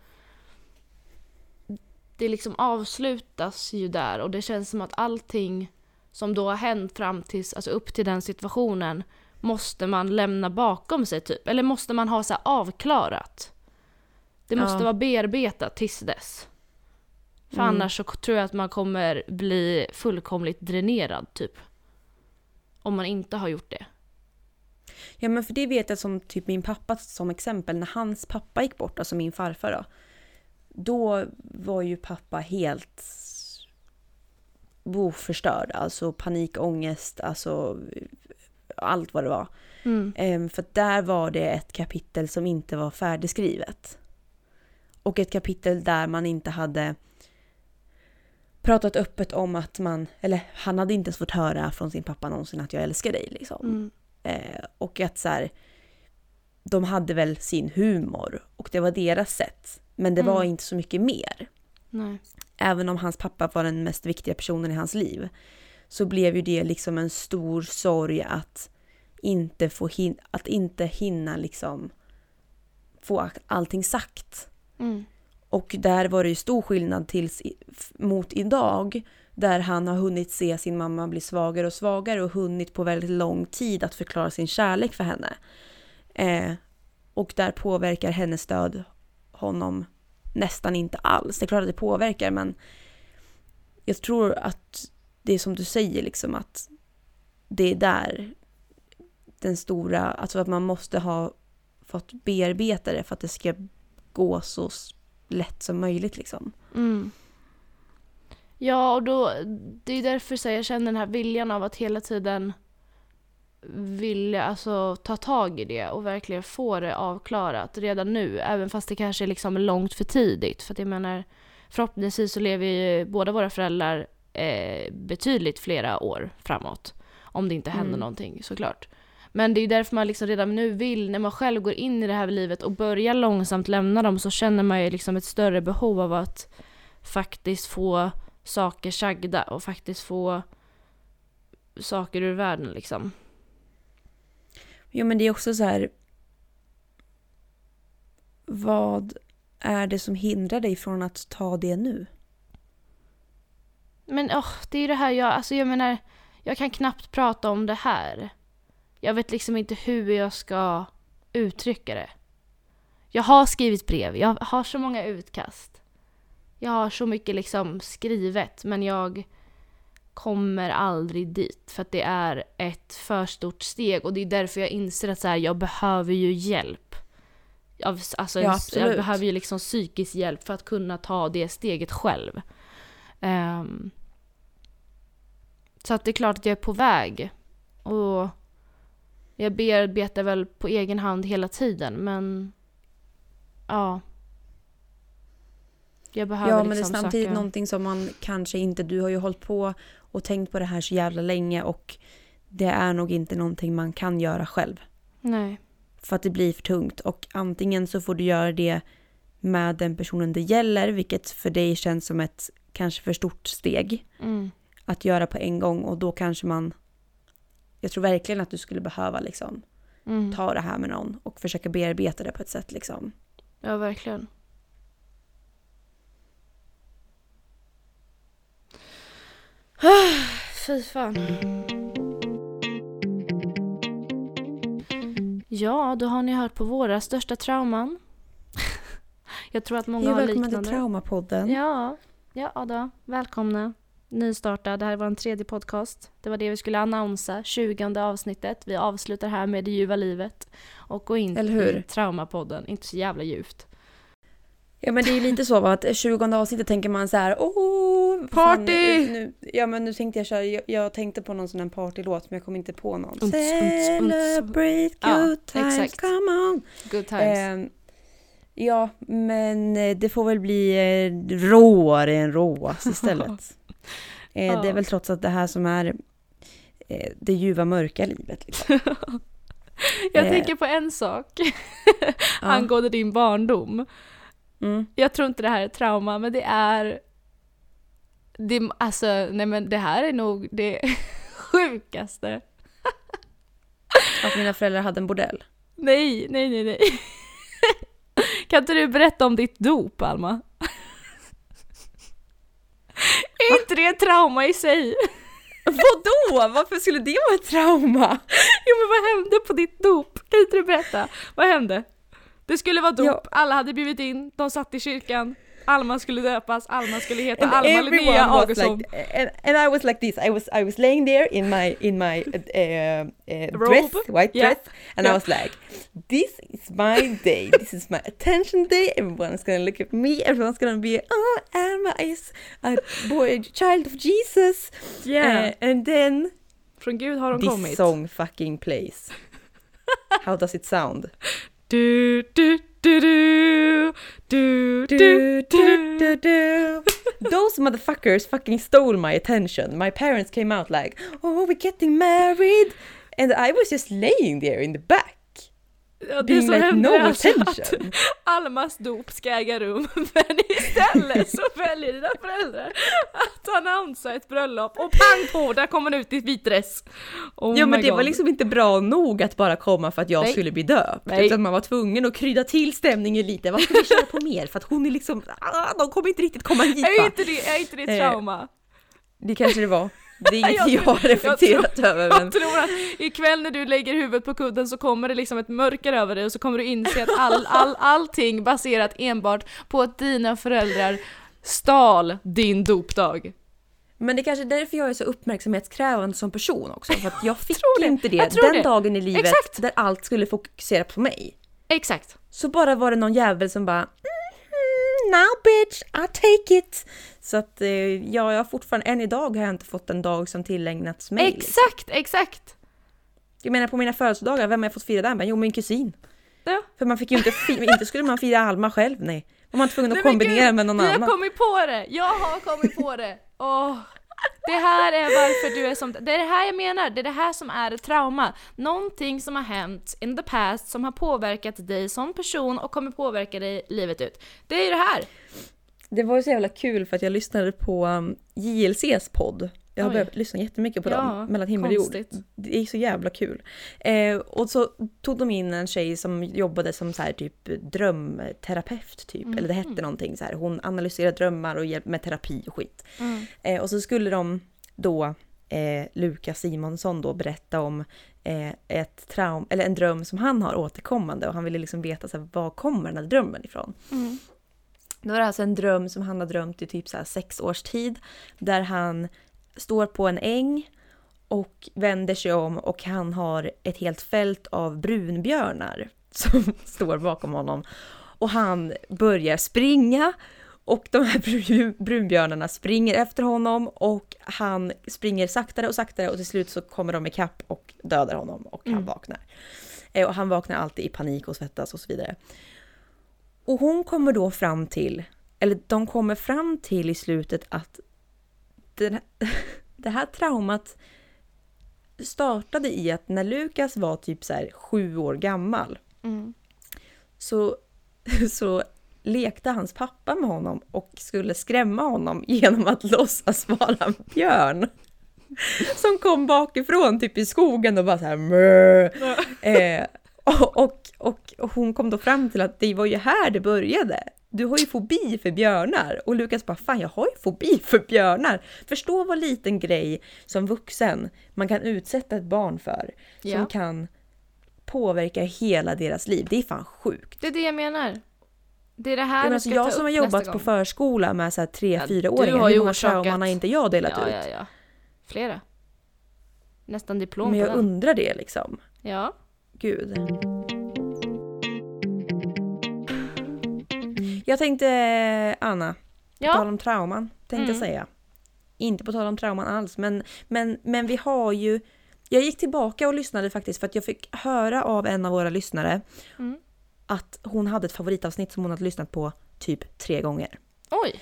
det liksom avslutas ju där och det känns som att allting som då har hänt fram tills, alltså upp till den situationen måste man lämna bakom sig typ. Eller måste man ha så avklarat. Det måste Ja. vara bearbetat tills dess. För Mm. annars så tror jag att man kommer bli fullkomligt dränerad typ. Om man inte har gjort det. Ja men för det vet jag som typ min pappa som exempel, när hans pappa gick bort, alltså min farfar då. Då var ju pappa helt oförstörd, alltså panikångest, alltså allt vad det var. Mm. Ehm, För där var det ett kapitel som inte var färdigskrivet. Och ett kapitel där man inte hade pratat öppet om att man, eller han hade inte ens fått höra från sin pappa någonsin att jag älskar dig liksom. Mm. Eh, och att så här, de hade väl sin humor och det var deras sätt. Men det var Mm. inte så mycket mer. Nej. Även om hans pappa var den mest viktiga personen i hans liv. Så blev ju det liksom en stor sorg att inte, få hin- att inte hinna liksom få allting sagt. Mm. Och där var det ju stor skillnad tills mot idag. Där han har hunnit se sin mamma bli svagare och svagare och hunnit på väldigt lång tid att förklara sin kärlek för henne. Eh, och där påverkar hennes död honom nästan inte alls. Det är klart att det påverkar men jag tror att det är som du säger liksom att det är där den stora, alltså att man måste ha fått bearbeta det för att det ska gå så lätt som möjligt liksom. Mm. Ja, och då, det är därför så jag känner den här viljan av att hela tiden vilja alltså, ta tag i det och verkligen få det avklarat redan nu. Även fast det kanske är liksom långt för tidigt. För att jag menar, förhoppningsvis så lever ju båda våra föräldrar eh, betydligt flera år framåt. Om det inte händer Mm. någonting såklart. Men det är ju därför man liksom redan nu vill, när man själv går in i det här livet och börjar långsamt lämna dem så känner man ju liksom ett större behov av att faktiskt få saker sagda och faktiskt få saker ur världen liksom. Jo men det är också så här. Vad är det som hindrar dig från att ta det nu? Men åh, det är ju det här jag, alltså jag menar, jag kan knappt prata om det här. Jag vet liksom inte hur jag ska uttrycka det. Jag har skrivit brev, jag har så många utkast. Jag har så mycket liksom skrivet, men jag kommer aldrig dit. För att det är ett för stort steg och det är därför jag inser att så här, jag behöver ju hjälp. Av, alltså, Ja, jag behöver ju liksom psykisk hjälp för att kunna ta det steget själv. Ehm, så att det är klart att jag är på väg. Och jag bearbetar väl på egen hand hela tiden men ja. Jag behöver Ja, men det är liksom samtidigt söka... någonting som man kanske inte... Du har ju hållit på och tänkt på det här så jävla länge och det är nog inte någonting man kan göra själv. Nej. För att det blir för tungt och antingen så får du göra det med den personen det gäller, vilket för dig känns som ett kanske för stort steg Mm. att göra på en gång och då kanske man... Jag tror verkligen att du skulle behöva liksom Mm. ta det här med någon och försöka bearbeta det på ett sätt liksom. Ja, verkligen. Fy fan. Ja, då har ni hört på våra största trauman. Jag tror att många Hej har liknande. till Traumapodden. Ja, ja då. Välkomna. Nystartad. Det här var en tredje podcast. Det var det vi skulle annonsa. 20 avsnittet. Vi avslutar här med det ljuva livet. Och går in i Traumapodden. Inte så jävla djupt. Ja men det är ju lite så va, att 20 avsnittet tänker man så här, åh! fan, Party! nu, ja men nu tänkte jag köra, jag, jag tänkte på någon sån här partylåt men jag kom inte på någon. Unts, unts, unts. Celebrate Ja, good times, exakt. come on! Good times. Ehm, ja, men eh, det får väl bli eh, råare än råast istället. eh, Ja. Det är väl trots att det här som är eh, det ljuva mörka livet. Liksom. Jag eh. tänker på en sak angående din barndom. Mm. Jag tror inte det här är trauma, men det är... Det, alltså, nej men det här är nog det sjukaste. Att mina föräldrar hade en bordell. Nej, nej, nej, nej. Kan inte du berätta om ditt dop, Alma? Är inte det ett trauma i sig? Vadå? Varför skulle det vara ett trauma? Jo men vad hände på ditt dop? Kan inte du berätta? Vad hände? Det skulle vara dop, Ja. alla hade bjudit in, de satt i kyrkan, Alma skulle döpas, Alma skulle heta And Alma Linnea Augustsson. like, and, and I was like this. I was I was laying there in my in my uh, uh, Robe? dress, white Yeah. dress, and I Yeah. was like, "This is my day. This is my attention day. Everyone's gonna look at me. Everyone's gonna be, oh, Alma is a boy, child of Jesus." Yeah. Uh, and then Från Gud har de this kommit. song fucking plays. How does it sound? Du, du, du, du, du, Do, do, do, do. Those motherfuckers fucking stole my attention. My parents came out like, "Oh, we're getting married," and I was just laying there in the back, Ja, det som hände no är alltså att attention. Almas dop ska äga rum, men istället så väljer dina föräldrar att annonsa ett bröllop och pang på, där kommer man ut i vit dress. Oh ja, men det var God. liksom inte bra nog att bara komma för att jag Nej. skulle bli döpt, Nej. utan man var tvungen att krydda till stämningen lite. Vad ska vi köra på mer? För att hon är liksom, ah, de kommer inte riktigt komma hit Är va? inte det, är inte det ett Eh, trauma? Det kanske det var. Det är inget Jag jag, tror- har reflekterat över. Men... Jag tror att ikväll när du lägger huvudet på kudden så kommer det liksom ett mörker över dig och så kommer du inse att all, all, allting baserat enbart på att dina föräldrar stal din dopdag. Men det är kanske är därför jag är så uppmärksamhetskrävande som person också. För att jag fick tror det. inte det Jag tror den det. dagen i livet Exakt. där allt skulle fokusera på mig. Exakt. Så bara var det någon jävel som bara mm, Now bitch, I take it! Så att eh, ja, jag har fortfarande, än idag har jag inte fått en dag som tillägnats mig. liksom. Exakt, exakt. Jag menar på mina födelsedagar, vem har jag fått fira där? Jo, min kusin. Ja. För man fick ju inte, inte skulle man fira Alma själv, nej. Var man tvungen att Nej, kombinera gud, med någon har annan. kommit på det! Jag har kommit på det! Åh. Det här är varför du är som... Det är det här jag menar, det är det här som är ett trauma. Någonting som har hänt in the past som har påverkat dig som person och kommer påverka dig livet ut. Det är ju det här! Det var ju så jävla kul för att jag lyssnade på um, JLCs podd. Jag har Oj. börjat lyssna jättemycket på Ja, dem, mellan himmel och jord. Det är så jävla kul. Eh, och så tog de in en tjej som jobbade som så här typ drömterapeut typ. Eller det hette någonting så här. Hon analyserade drömmar och med terapi och skit. Mm. Eh, och så skulle de då, eh, Lukas Simonsson då berätta om eh, ett traum, eller en dröm som han har återkommande och han ville liksom veta så här, var kommer den här drömmen ifrån. Mm. Då är det alltså en dröm som han har drömt i typ så sex års tid. Där han står på en äng och vänder sig om och han har ett helt fält av brunbjörnar som står bakom honom. Och han börjar springa Och de här brun- brunbjörnarna springer efter honom och han springer saktare och saktare och till slut så kommer de ikapp och dödar honom och han Mm. vaknar. Eh, Och han vaknar alltid i panik och svettas och så vidare. Och hon kommer då fram till, eller de kommer fram till i slutet att den här, det här traumat startade i att när Lukas var typ så här sju år gammal Mm. så, så lekte hans pappa med honom och skulle skrämma honom genom att låtsas vara en björn. Som kom bakifrån, typ i skogen och bara så här "Mö." eh, och, och, och, och hon kom då fram till att det var ju här det började. Du har ju fobi för björnar. Och Lukas bara, fan jag har ju fobi för björnar. Förstå vad liten grej som vuxen man kan utsätta ett barn för. Som Ja. kan påverka hela deras liv. Det är fan sjukt. Det är det jag menar. Det är det här Jag, menar, ska jag ta som har jobbat på förskola med så här tre, Ja, Hur många orsakat- trauman har inte jag delat ja, ut? Ja, ja. Flera. Nästan diplom Men på jag den. undrar det liksom. Ja. Gud. Jag tänkte, Anna, på tal Ja. om trauman, tänkte Mm. säga. Inte på tal om trauman alls, men, men, men vi har ju... Jag gick tillbaka och lyssnade faktiskt för att jag fick höra av en av våra lyssnare Mm. att hon hade ett favoritavsnitt som hon hade lyssnat på typ tre gånger. Oj.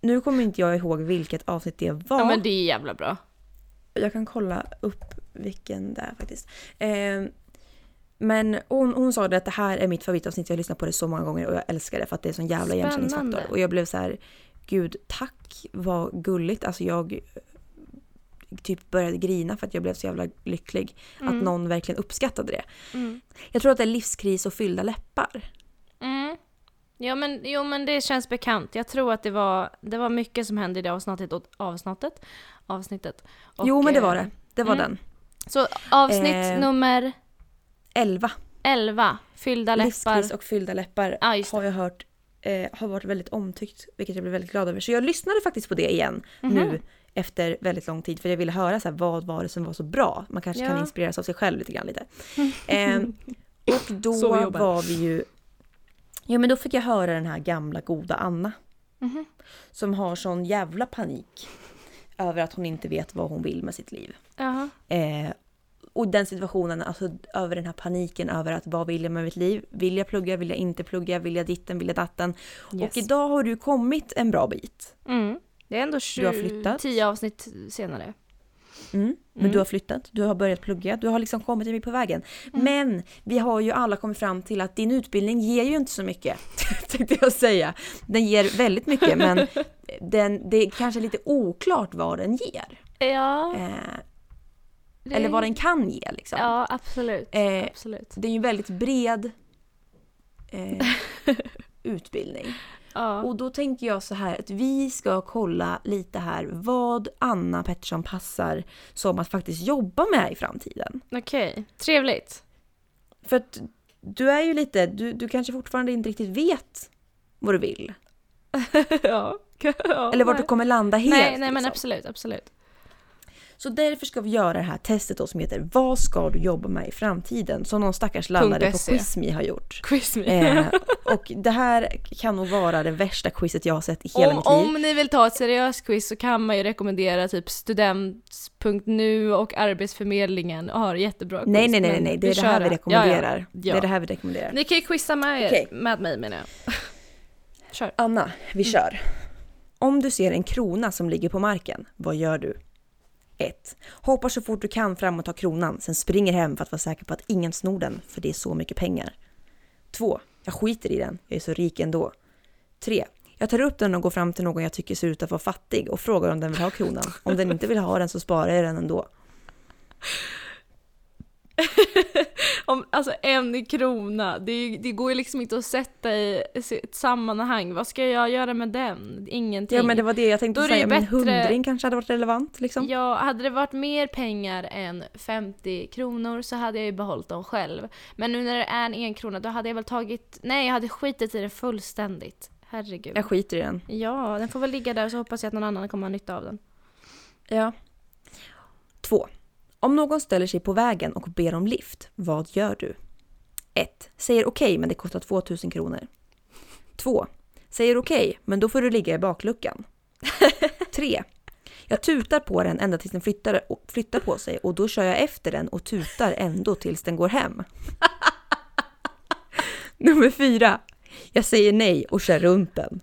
Nu kommer inte jag ihåg vilket avsnitt det var. Ja men det är jävla bra. Jag kan kolla upp vilken det är faktiskt. Eh, men hon, hon sa det att det här är mitt favoritavsnitt, jag har lyssnat på det så många gånger och jag älskar det för att det är sån jävla Spännande. igenkänningsfaktor. Och jag blev så här, gud tack vad gulligt. Alltså jag eh, typ började grina för att jag blev så jävla lycklig. Mm. Att någon verkligen uppskattade det. Mm. Jag tror att det är livskris och fyllda läppar. Mm. Ja men, jo men det känns bekant. Jag tror att det var, det var mycket som hände i det avsnittet. Och, avsnittet? Avsnittet. Och, jo men det eh, var det. Det var mm. den. Så avsnitt Eh, nummer 11. 11, Fyllda läppar. Livskris och fyllda läppar det. har jag hört eh, har varit väldigt omtyckt, vilket jag blev väldigt glad över. Så jag lyssnade faktiskt på det igen Mhm. nu efter väldigt lång tid för jag ville höra så här, vad var det som var så bra. Man kanske kan Ja. inspireras av sig själv lite grann lite. Eh, och då Så vi var vi ju... Ja men då fick jag höra den här gamla goda Anna. Mhm. Som har sån jävla panik över att hon inte vet vad hon vill med sitt liv. Jaha. Eh, och den situationen, alltså över den här paniken över att vad vill jag med mitt liv? Vill jag plugga? Vill jag inte plugga? Vill jag ditten? Vill jag datten? Yes. Och idag har du kommit en bra bit. Mm. Det är ändå Du har 20, flyttat. 10 avsnitt senare. Mm. Men Mm. du har flyttat, du har börjat plugga, du har liksom kommit en bit på vägen. Mm. Men vi har ju alla kommit fram till att din utbildning ger ju inte så mycket, tänkte jag säga. Den ger väldigt mycket men den, det är kanske lite oklart vad den ger. Ja. Eh, det- eller vad den kan ge liksom. Ja, absolut. Eh, absolut. Det är ju en väldigt bred eh, utbildning. Ja. Och då tänker jag så här att vi ska kolla lite här vad Anna Pettersson passar som att faktiskt jobba med i framtiden. Okej, trevligt. För att du är ju lite, du, du kanske fortfarande inte riktigt vet vad du vill. ja. ja. Eller vart du kommer landa helt. Nej, nej men liksom. absolut, absolut. Så därför ska vi göra det här testet då som heter Vad ska du jobba med i framtiden? Som någon stackars lallare på .se. Quizme har gjort. Quiz me. Eh, och det här kan nog vara det värsta quizet jag har sett i hela om, mitt liv. om ni vill ta ett seriöst quiz så kan man ju rekommendera typ student.nu och Arbetsförmedlingen har jättebra quiz. Nej, nej, nej, nej, det är det här vi rekommenderar. Ja, Det ja. är det här vi rekommenderar. Ni kan ju quizza med, er, Okej. med mig menar jag. Kör. Anna, vi Mm. kör. Om du ser en krona som ligger på marken, vad gör du? 1. Hoppar så fort du kan fram och tar kronan, sen springer hem för att vara säker på att ingen snor den, för det är så mycket pengar. 2. Jag skiter i den, jag är så rik ändå. 3. Jag tar upp den och går fram till någon jag tycker ser ut att vara fattig och frågar om den vill ha kronan. Om den inte vill ha den så sparar jag den ändå. Om, alltså en krona, det, det går ju liksom inte att sätta i ett sammanhang. Vad ska jag göra med den? Ingenting. Ja men det var det jag tänkte Då säga, men bättre- hundring kanske hade varit relevant liksom. Ja, hade det varit mer pengar än 50 kronor så hade jag ju behållit dem själv. Men nu när det är en enkrona då hade jag väl tagit... Nej, jag hade skitit i den fullständigt. Herregud. Jag skiter i den. Ja, den får väl ligga där så hoppas jag att någon annan kommer ha nytta av den. Ja. 2. Om någon ställer sig på vägen och ber om lift, vad gör du? 1. Säger okej men det kostar 2000 kronor. 2. Säger okej, men då får du ligga i bakluckan. 3. Jag tutar på den ända tills den flyttar, flyttar på sig och då kör jag efter den och tutar ändå tills den går hem. Nummer 4. Jag säger nej och kör runt den.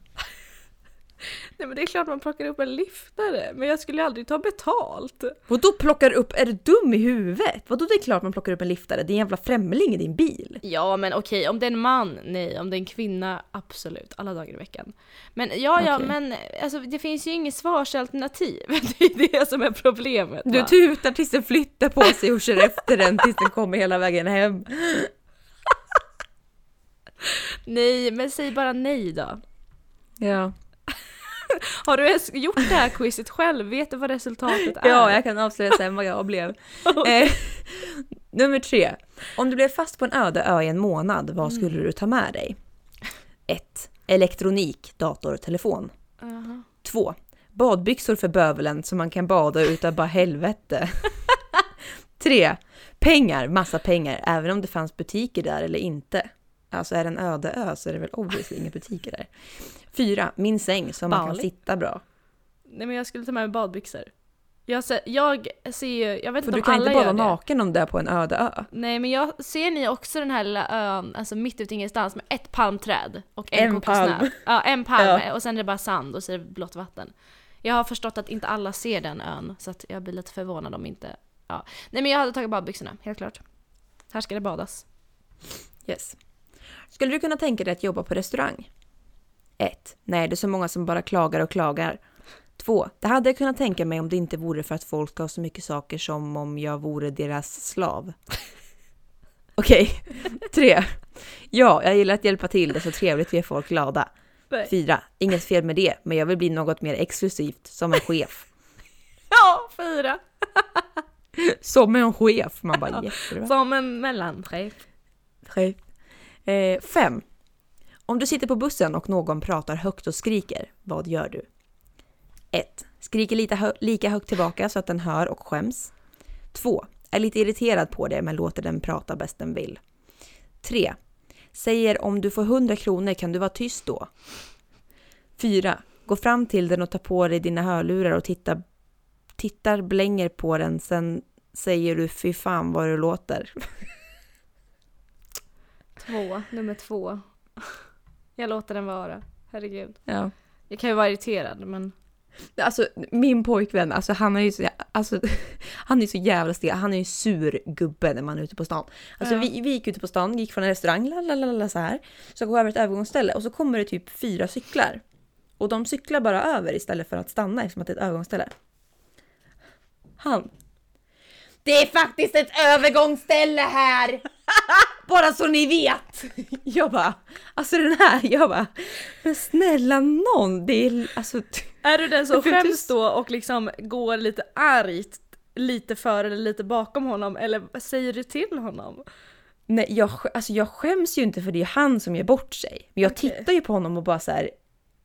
Nej men det är klart man plockar upp en liftare, men jag skulle aldrig ta betalt. Vadå plockar upp? Är du dum i huvudet? Vadå det är klart man plockar upp en liftare? Det är en jävla främling i din bil. Ja men okej, om det är en man, nej. Om det är en kvinna, absolut. Alla dagar i veckan. Men ja, ja, Okej. men alltså, det finns ju inget svarsalternativ. Det är det som är problemet. Du va? tutar tills den flyttar på sig och kör efter den tills den kommer hela vägen hem. Nej, men säg bara nej då. Ja. Har du ens gjort det här quizet själv? Vet du vad resultatet är? Ja, jag kan avslöja sen vad jag blev. Eh, nummer tre. Om du blev fast på en öde ö i en månad, vad skulle du ta med dig? 1. Elektronik, dator, telefon. Jaha. 2. Badbyxor för bövelen så man kan bada utan bara helvete. 3. Pengar, massa pengar, även om det fanns butiker där eller inte. Alltså är det en öde ö så är det väl obviously inga butiker där. 4. Min säng så man kan sitta bra. Nej men jag skulle ta med mig badbyxor. Jag ser, jag ser ju, jag vet För inte du om kan alla inte bada gör det. naken om du är på en öde ö. Nej men jag ser ni också den här lilla ön, alltså mitt ute i ingenstans med ett palmträd och en, En kokosnöt? palm. Ja, en palm Ja. och sen är det bara sand och så är det blått vatten. Jag har förstått att inte alla ser den ön så att jag blir lite förvånad om inte... Ja. Nej men jag hade tagit badbyxorna, helt klart. Här ska det badas. Yes. Skulle du kunna tänka dig att jobba på restaurang? 1. Nej, det är så många som bara klagar och klagar. 2. Det hade jag kunnat tänka mig om det inte vore för att folk har så mycket saker som om jag vore deras slav. Okej. 3. Ja, jag gillar att hjälpa till, det är så trevligt att ge folk glada. Nej. 4. Inget fel med det, men jag vill bli något mer exklusivt, som en chef. Ja, fyra! Som en chef! Man bara jättebra. Som en mellanchef. Chef. Eh, fem. Om du sitter på bussen och någon pratar högt och skriker, vad gör du? 1. Skriker lite hö- lika högt tillbaka så att den hör och skäms. 2. Är lite irriterad på det men låter den prata bäst den vill. 3. Säger om du får 100 kronor kan du vara tyst då. 4. Gå fram till den och ta på dig dina hörlurar och titta, tittar blänger på den sen säger du fy fan vad du låter. Två, nummer två. Jag låter den vara. Herregud. Ja. Jag kan ju vara irriterad men... Alltså min pojkvän, alltså han är ju så, alltså, han är så jävla stel. Han är ju sur gubbe när man är ute på stan. Alltså Ja. vi, vi gick ute på stan, gick från en restaurang, lalalala, så här. Så går över ett övergångsställe och så kommer det typ fyra cyklar. Och de cyklar bara över istället för att stanna eftersom att det är ett övergångsställe. Han. Det är faktiskt ett övergångsställe här! Bara så ni vet! Jag bara, alltså den här, jag bara, men snälla någon, det är alltså... Är du den som skäms då och liksom går lite argt lite före eller lite bakom honom eller säger du till honom? Nej, jag, alltså jag skäms ju inte för det är han som gör bort sig. Men jag Okej. tittar ju på honom och bara så här,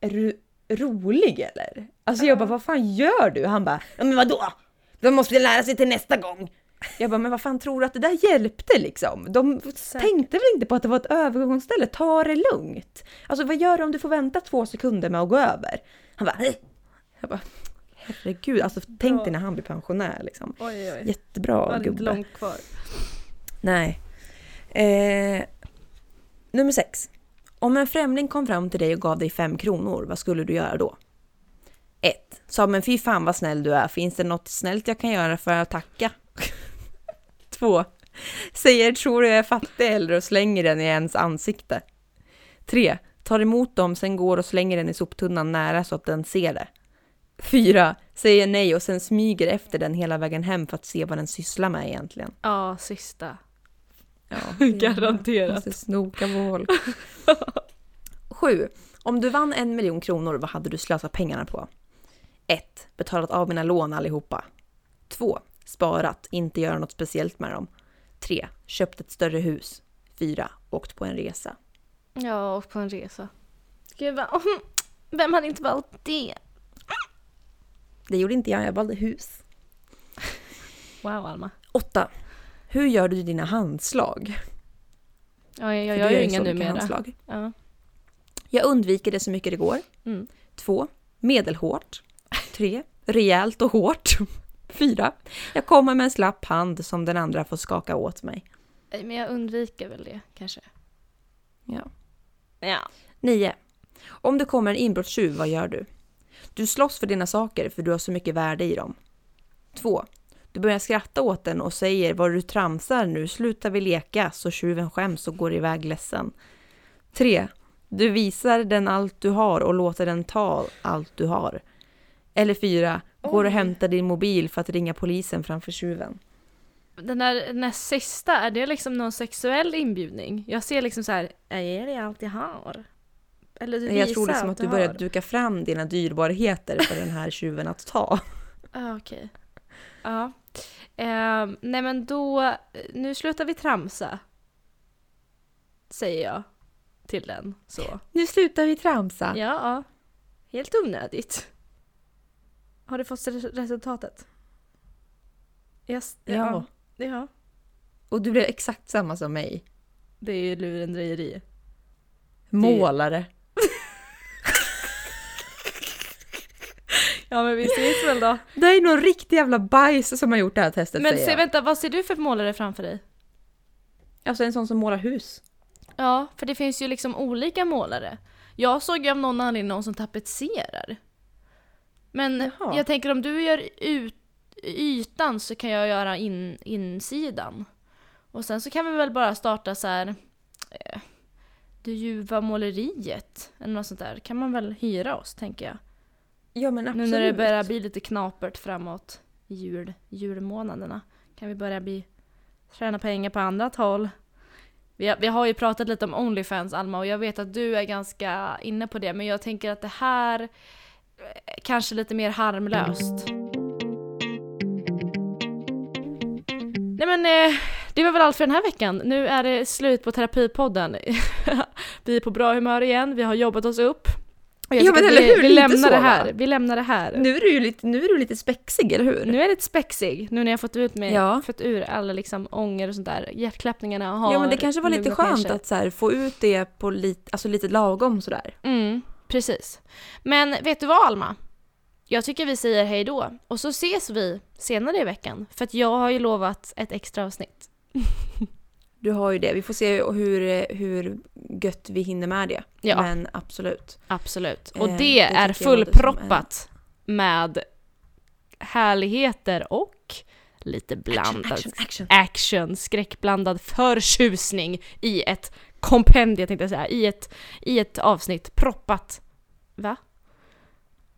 är du rolig eller? Alltså jag bara, vad fan gör du? Han bara, ja men vadå? De måste lära sig till nästa gång. Jag bara, men vad fan tror du att det där hjälpte liksom? De tänkte väl inte på att det var ett övergångsställe, ta det lugnt. Alltså vad gör du om du får vänta två sekunder med att gå över? Han bara, "Hej." jag bara, herregud, alltså tänk Bra. dig när han blir pensionär liksom. Oj oj. Jättebra Var det inte gubbe. långt kvar. Nej. Eh, nummer sex. Om en främling kom fram till dig och gav dig fem kronor, vad skulle du göra då? 1. Sa men fy fan vad snäll du är, finns det något snällt jag kan göra för att tacka? 2. Säger tror du jag är fattig eller och slänger den i ens ansikte. 3. Tar emot dem, sen går och slänger den i soptunnan nära så att den ser det. 4. Säger nej och sen smyger efter den hela vägen hem för att se vad den sysslar med egentligen. Ja, sista. Ja, Garanterat. Måste snoka på folk. Sju. Om du vann en miljon kronor, vad hade du slösat pengarna på? 1. Betalat av mina lån allihopa. 2. Sparat, inte göra något speciellt med dem. 3. Köpt ett större hus. 4. Åkt på en resa. Ja, och på en resa. Gud vad... Vem hade inte valt det? Det gjorde inte jag, jag valde hus. Wow Alma. 8. Hur gör du dina handslag? Ja, jag, jag, gör ju inga numera. handslag. Ja. Jag undviker det så mycket det går. Mm. 2. Medelhårt. 3. Rejält och hårt. 4. Jag kommer med en slapp hand som den andra får skaka åt mig. Nej, Men jag undviker väl det kanske. Ja. Ja. 9. Om det kommer en inbrottstjuv, vad gör du? Du slåss för dina saker för du har så mycket värde i dem. 2. Du börjar skratta åt den och säger vad du tramsar nu, slutar vi leka så tjuven skäms och går iväg ledsen. 3. Du visar den allt du har och låter den ta allt du har. Eller 4. Går och hämtar din mobil för att ringa polisen framför tjuven. Den där, den här sista, är det liksom någon sexuell inbjudning? Jag ser liksom så här, ger dig allt jag har. Eller du Jag tror liksom att du börjar har. duka fram dina dyrbarheter för den här tjuven att ta. Ah, Okej. Ja. Ehm, nej men då, nu slutar vi tramsa. Säger jag till den. Så. Nu slutar vi tramsa. Ja, helt onödigt. Har du fått res- resultatet? Yes. Ja. ja. Ja. Och du blev exakt samma som mig. Det är ju lurendrejeri. Målare. Ja men vi ses väl då. Det är någon riktig jävla bajs som har gjort det här testet Men säger se, jag. vänta, vad ser du för målare framför dig? Alltså en sån som målar hus. Ja, för det finns ju liksom olika målare. Jag såg ju av någon anledning någon som tapetserar. Men Jaha. jag tänker om du gör ut ytan så kan jag göra in, insidan. Och sen så kan vi väl bara starta så här. Eh, det ljuva måleriet eller något sånt där. Kan man väl hyra oss tänker jag. Ja men absolut. Nu när det börjar bli lite knapert framåt i jul, julmånaderna kan vi börja bli tjäna pengar på annat håll. Vi har, vi har ju pratat lite om Onlyfans Alma och jag vet att du är ganska inne på det men jag tänker att det här kanske lite mer harmlöst. Nej men eh, det var väl allt för den här veckan. Nu är det slut på terapipodden. vi är på bra humör igen, vi har jobbat oss upp. Ja, men eller vi, hur? vi Lite lämnar så, det va? här. Vi lämnar det här. Nu är du ju lite, nu är du lite spexig, eller hur? Nu är jag lite spexig, nu när jag fått ut mig, Ja. fått ur alla liksom ånger och sånt där. Hjärtklappningarna har Ja men det kanske var lite skönt sig. att så här, få ut det på lite, alltså lite lagom sådär. Mm, precis. Men vet du vad Alma? Jag tycker vi säger hej då. Och så ses vi senare i veckan. För att jag har ju lovat ett extra avsnitt. Du har ju det. Vi får se hur, hur gött vi hinner med det. Ja. Men absolut. Absolut. Och Eh, det, det är fullproppat med härligheter och lite blandad Action, action. action, skräckblandad förtjusning i ett kompendium tänkte jag säga, i ett, i ett avsnitt proppat. Va?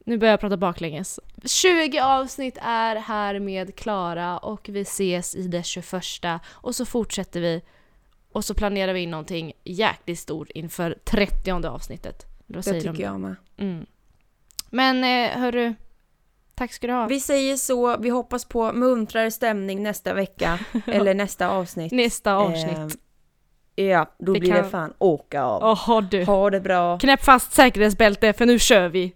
Nu börjar jag prata baklänges. 20 avsnitt är härmed klara och vi ses i det 21 och så fortsätter vi och så planerar vi in någonting jäkligt stort inför 30 avsnittet. Vad Det tycker jag med. Mm. Men eh, hörru, tack ska du ha. Vi säger så, vi hoppas på muntrare stämning nästa vecka. eller nästa avsnitt. Nästa avsnitt. Ehm, ja, då Det blir kan- det fan åka av. Jaha du. Ha det bra. Knäpp fast säkerhetsbälte för nu kör vi. Nu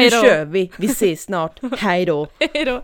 Hej då. kör vi. Vi ses snart. Hej då. Hej då.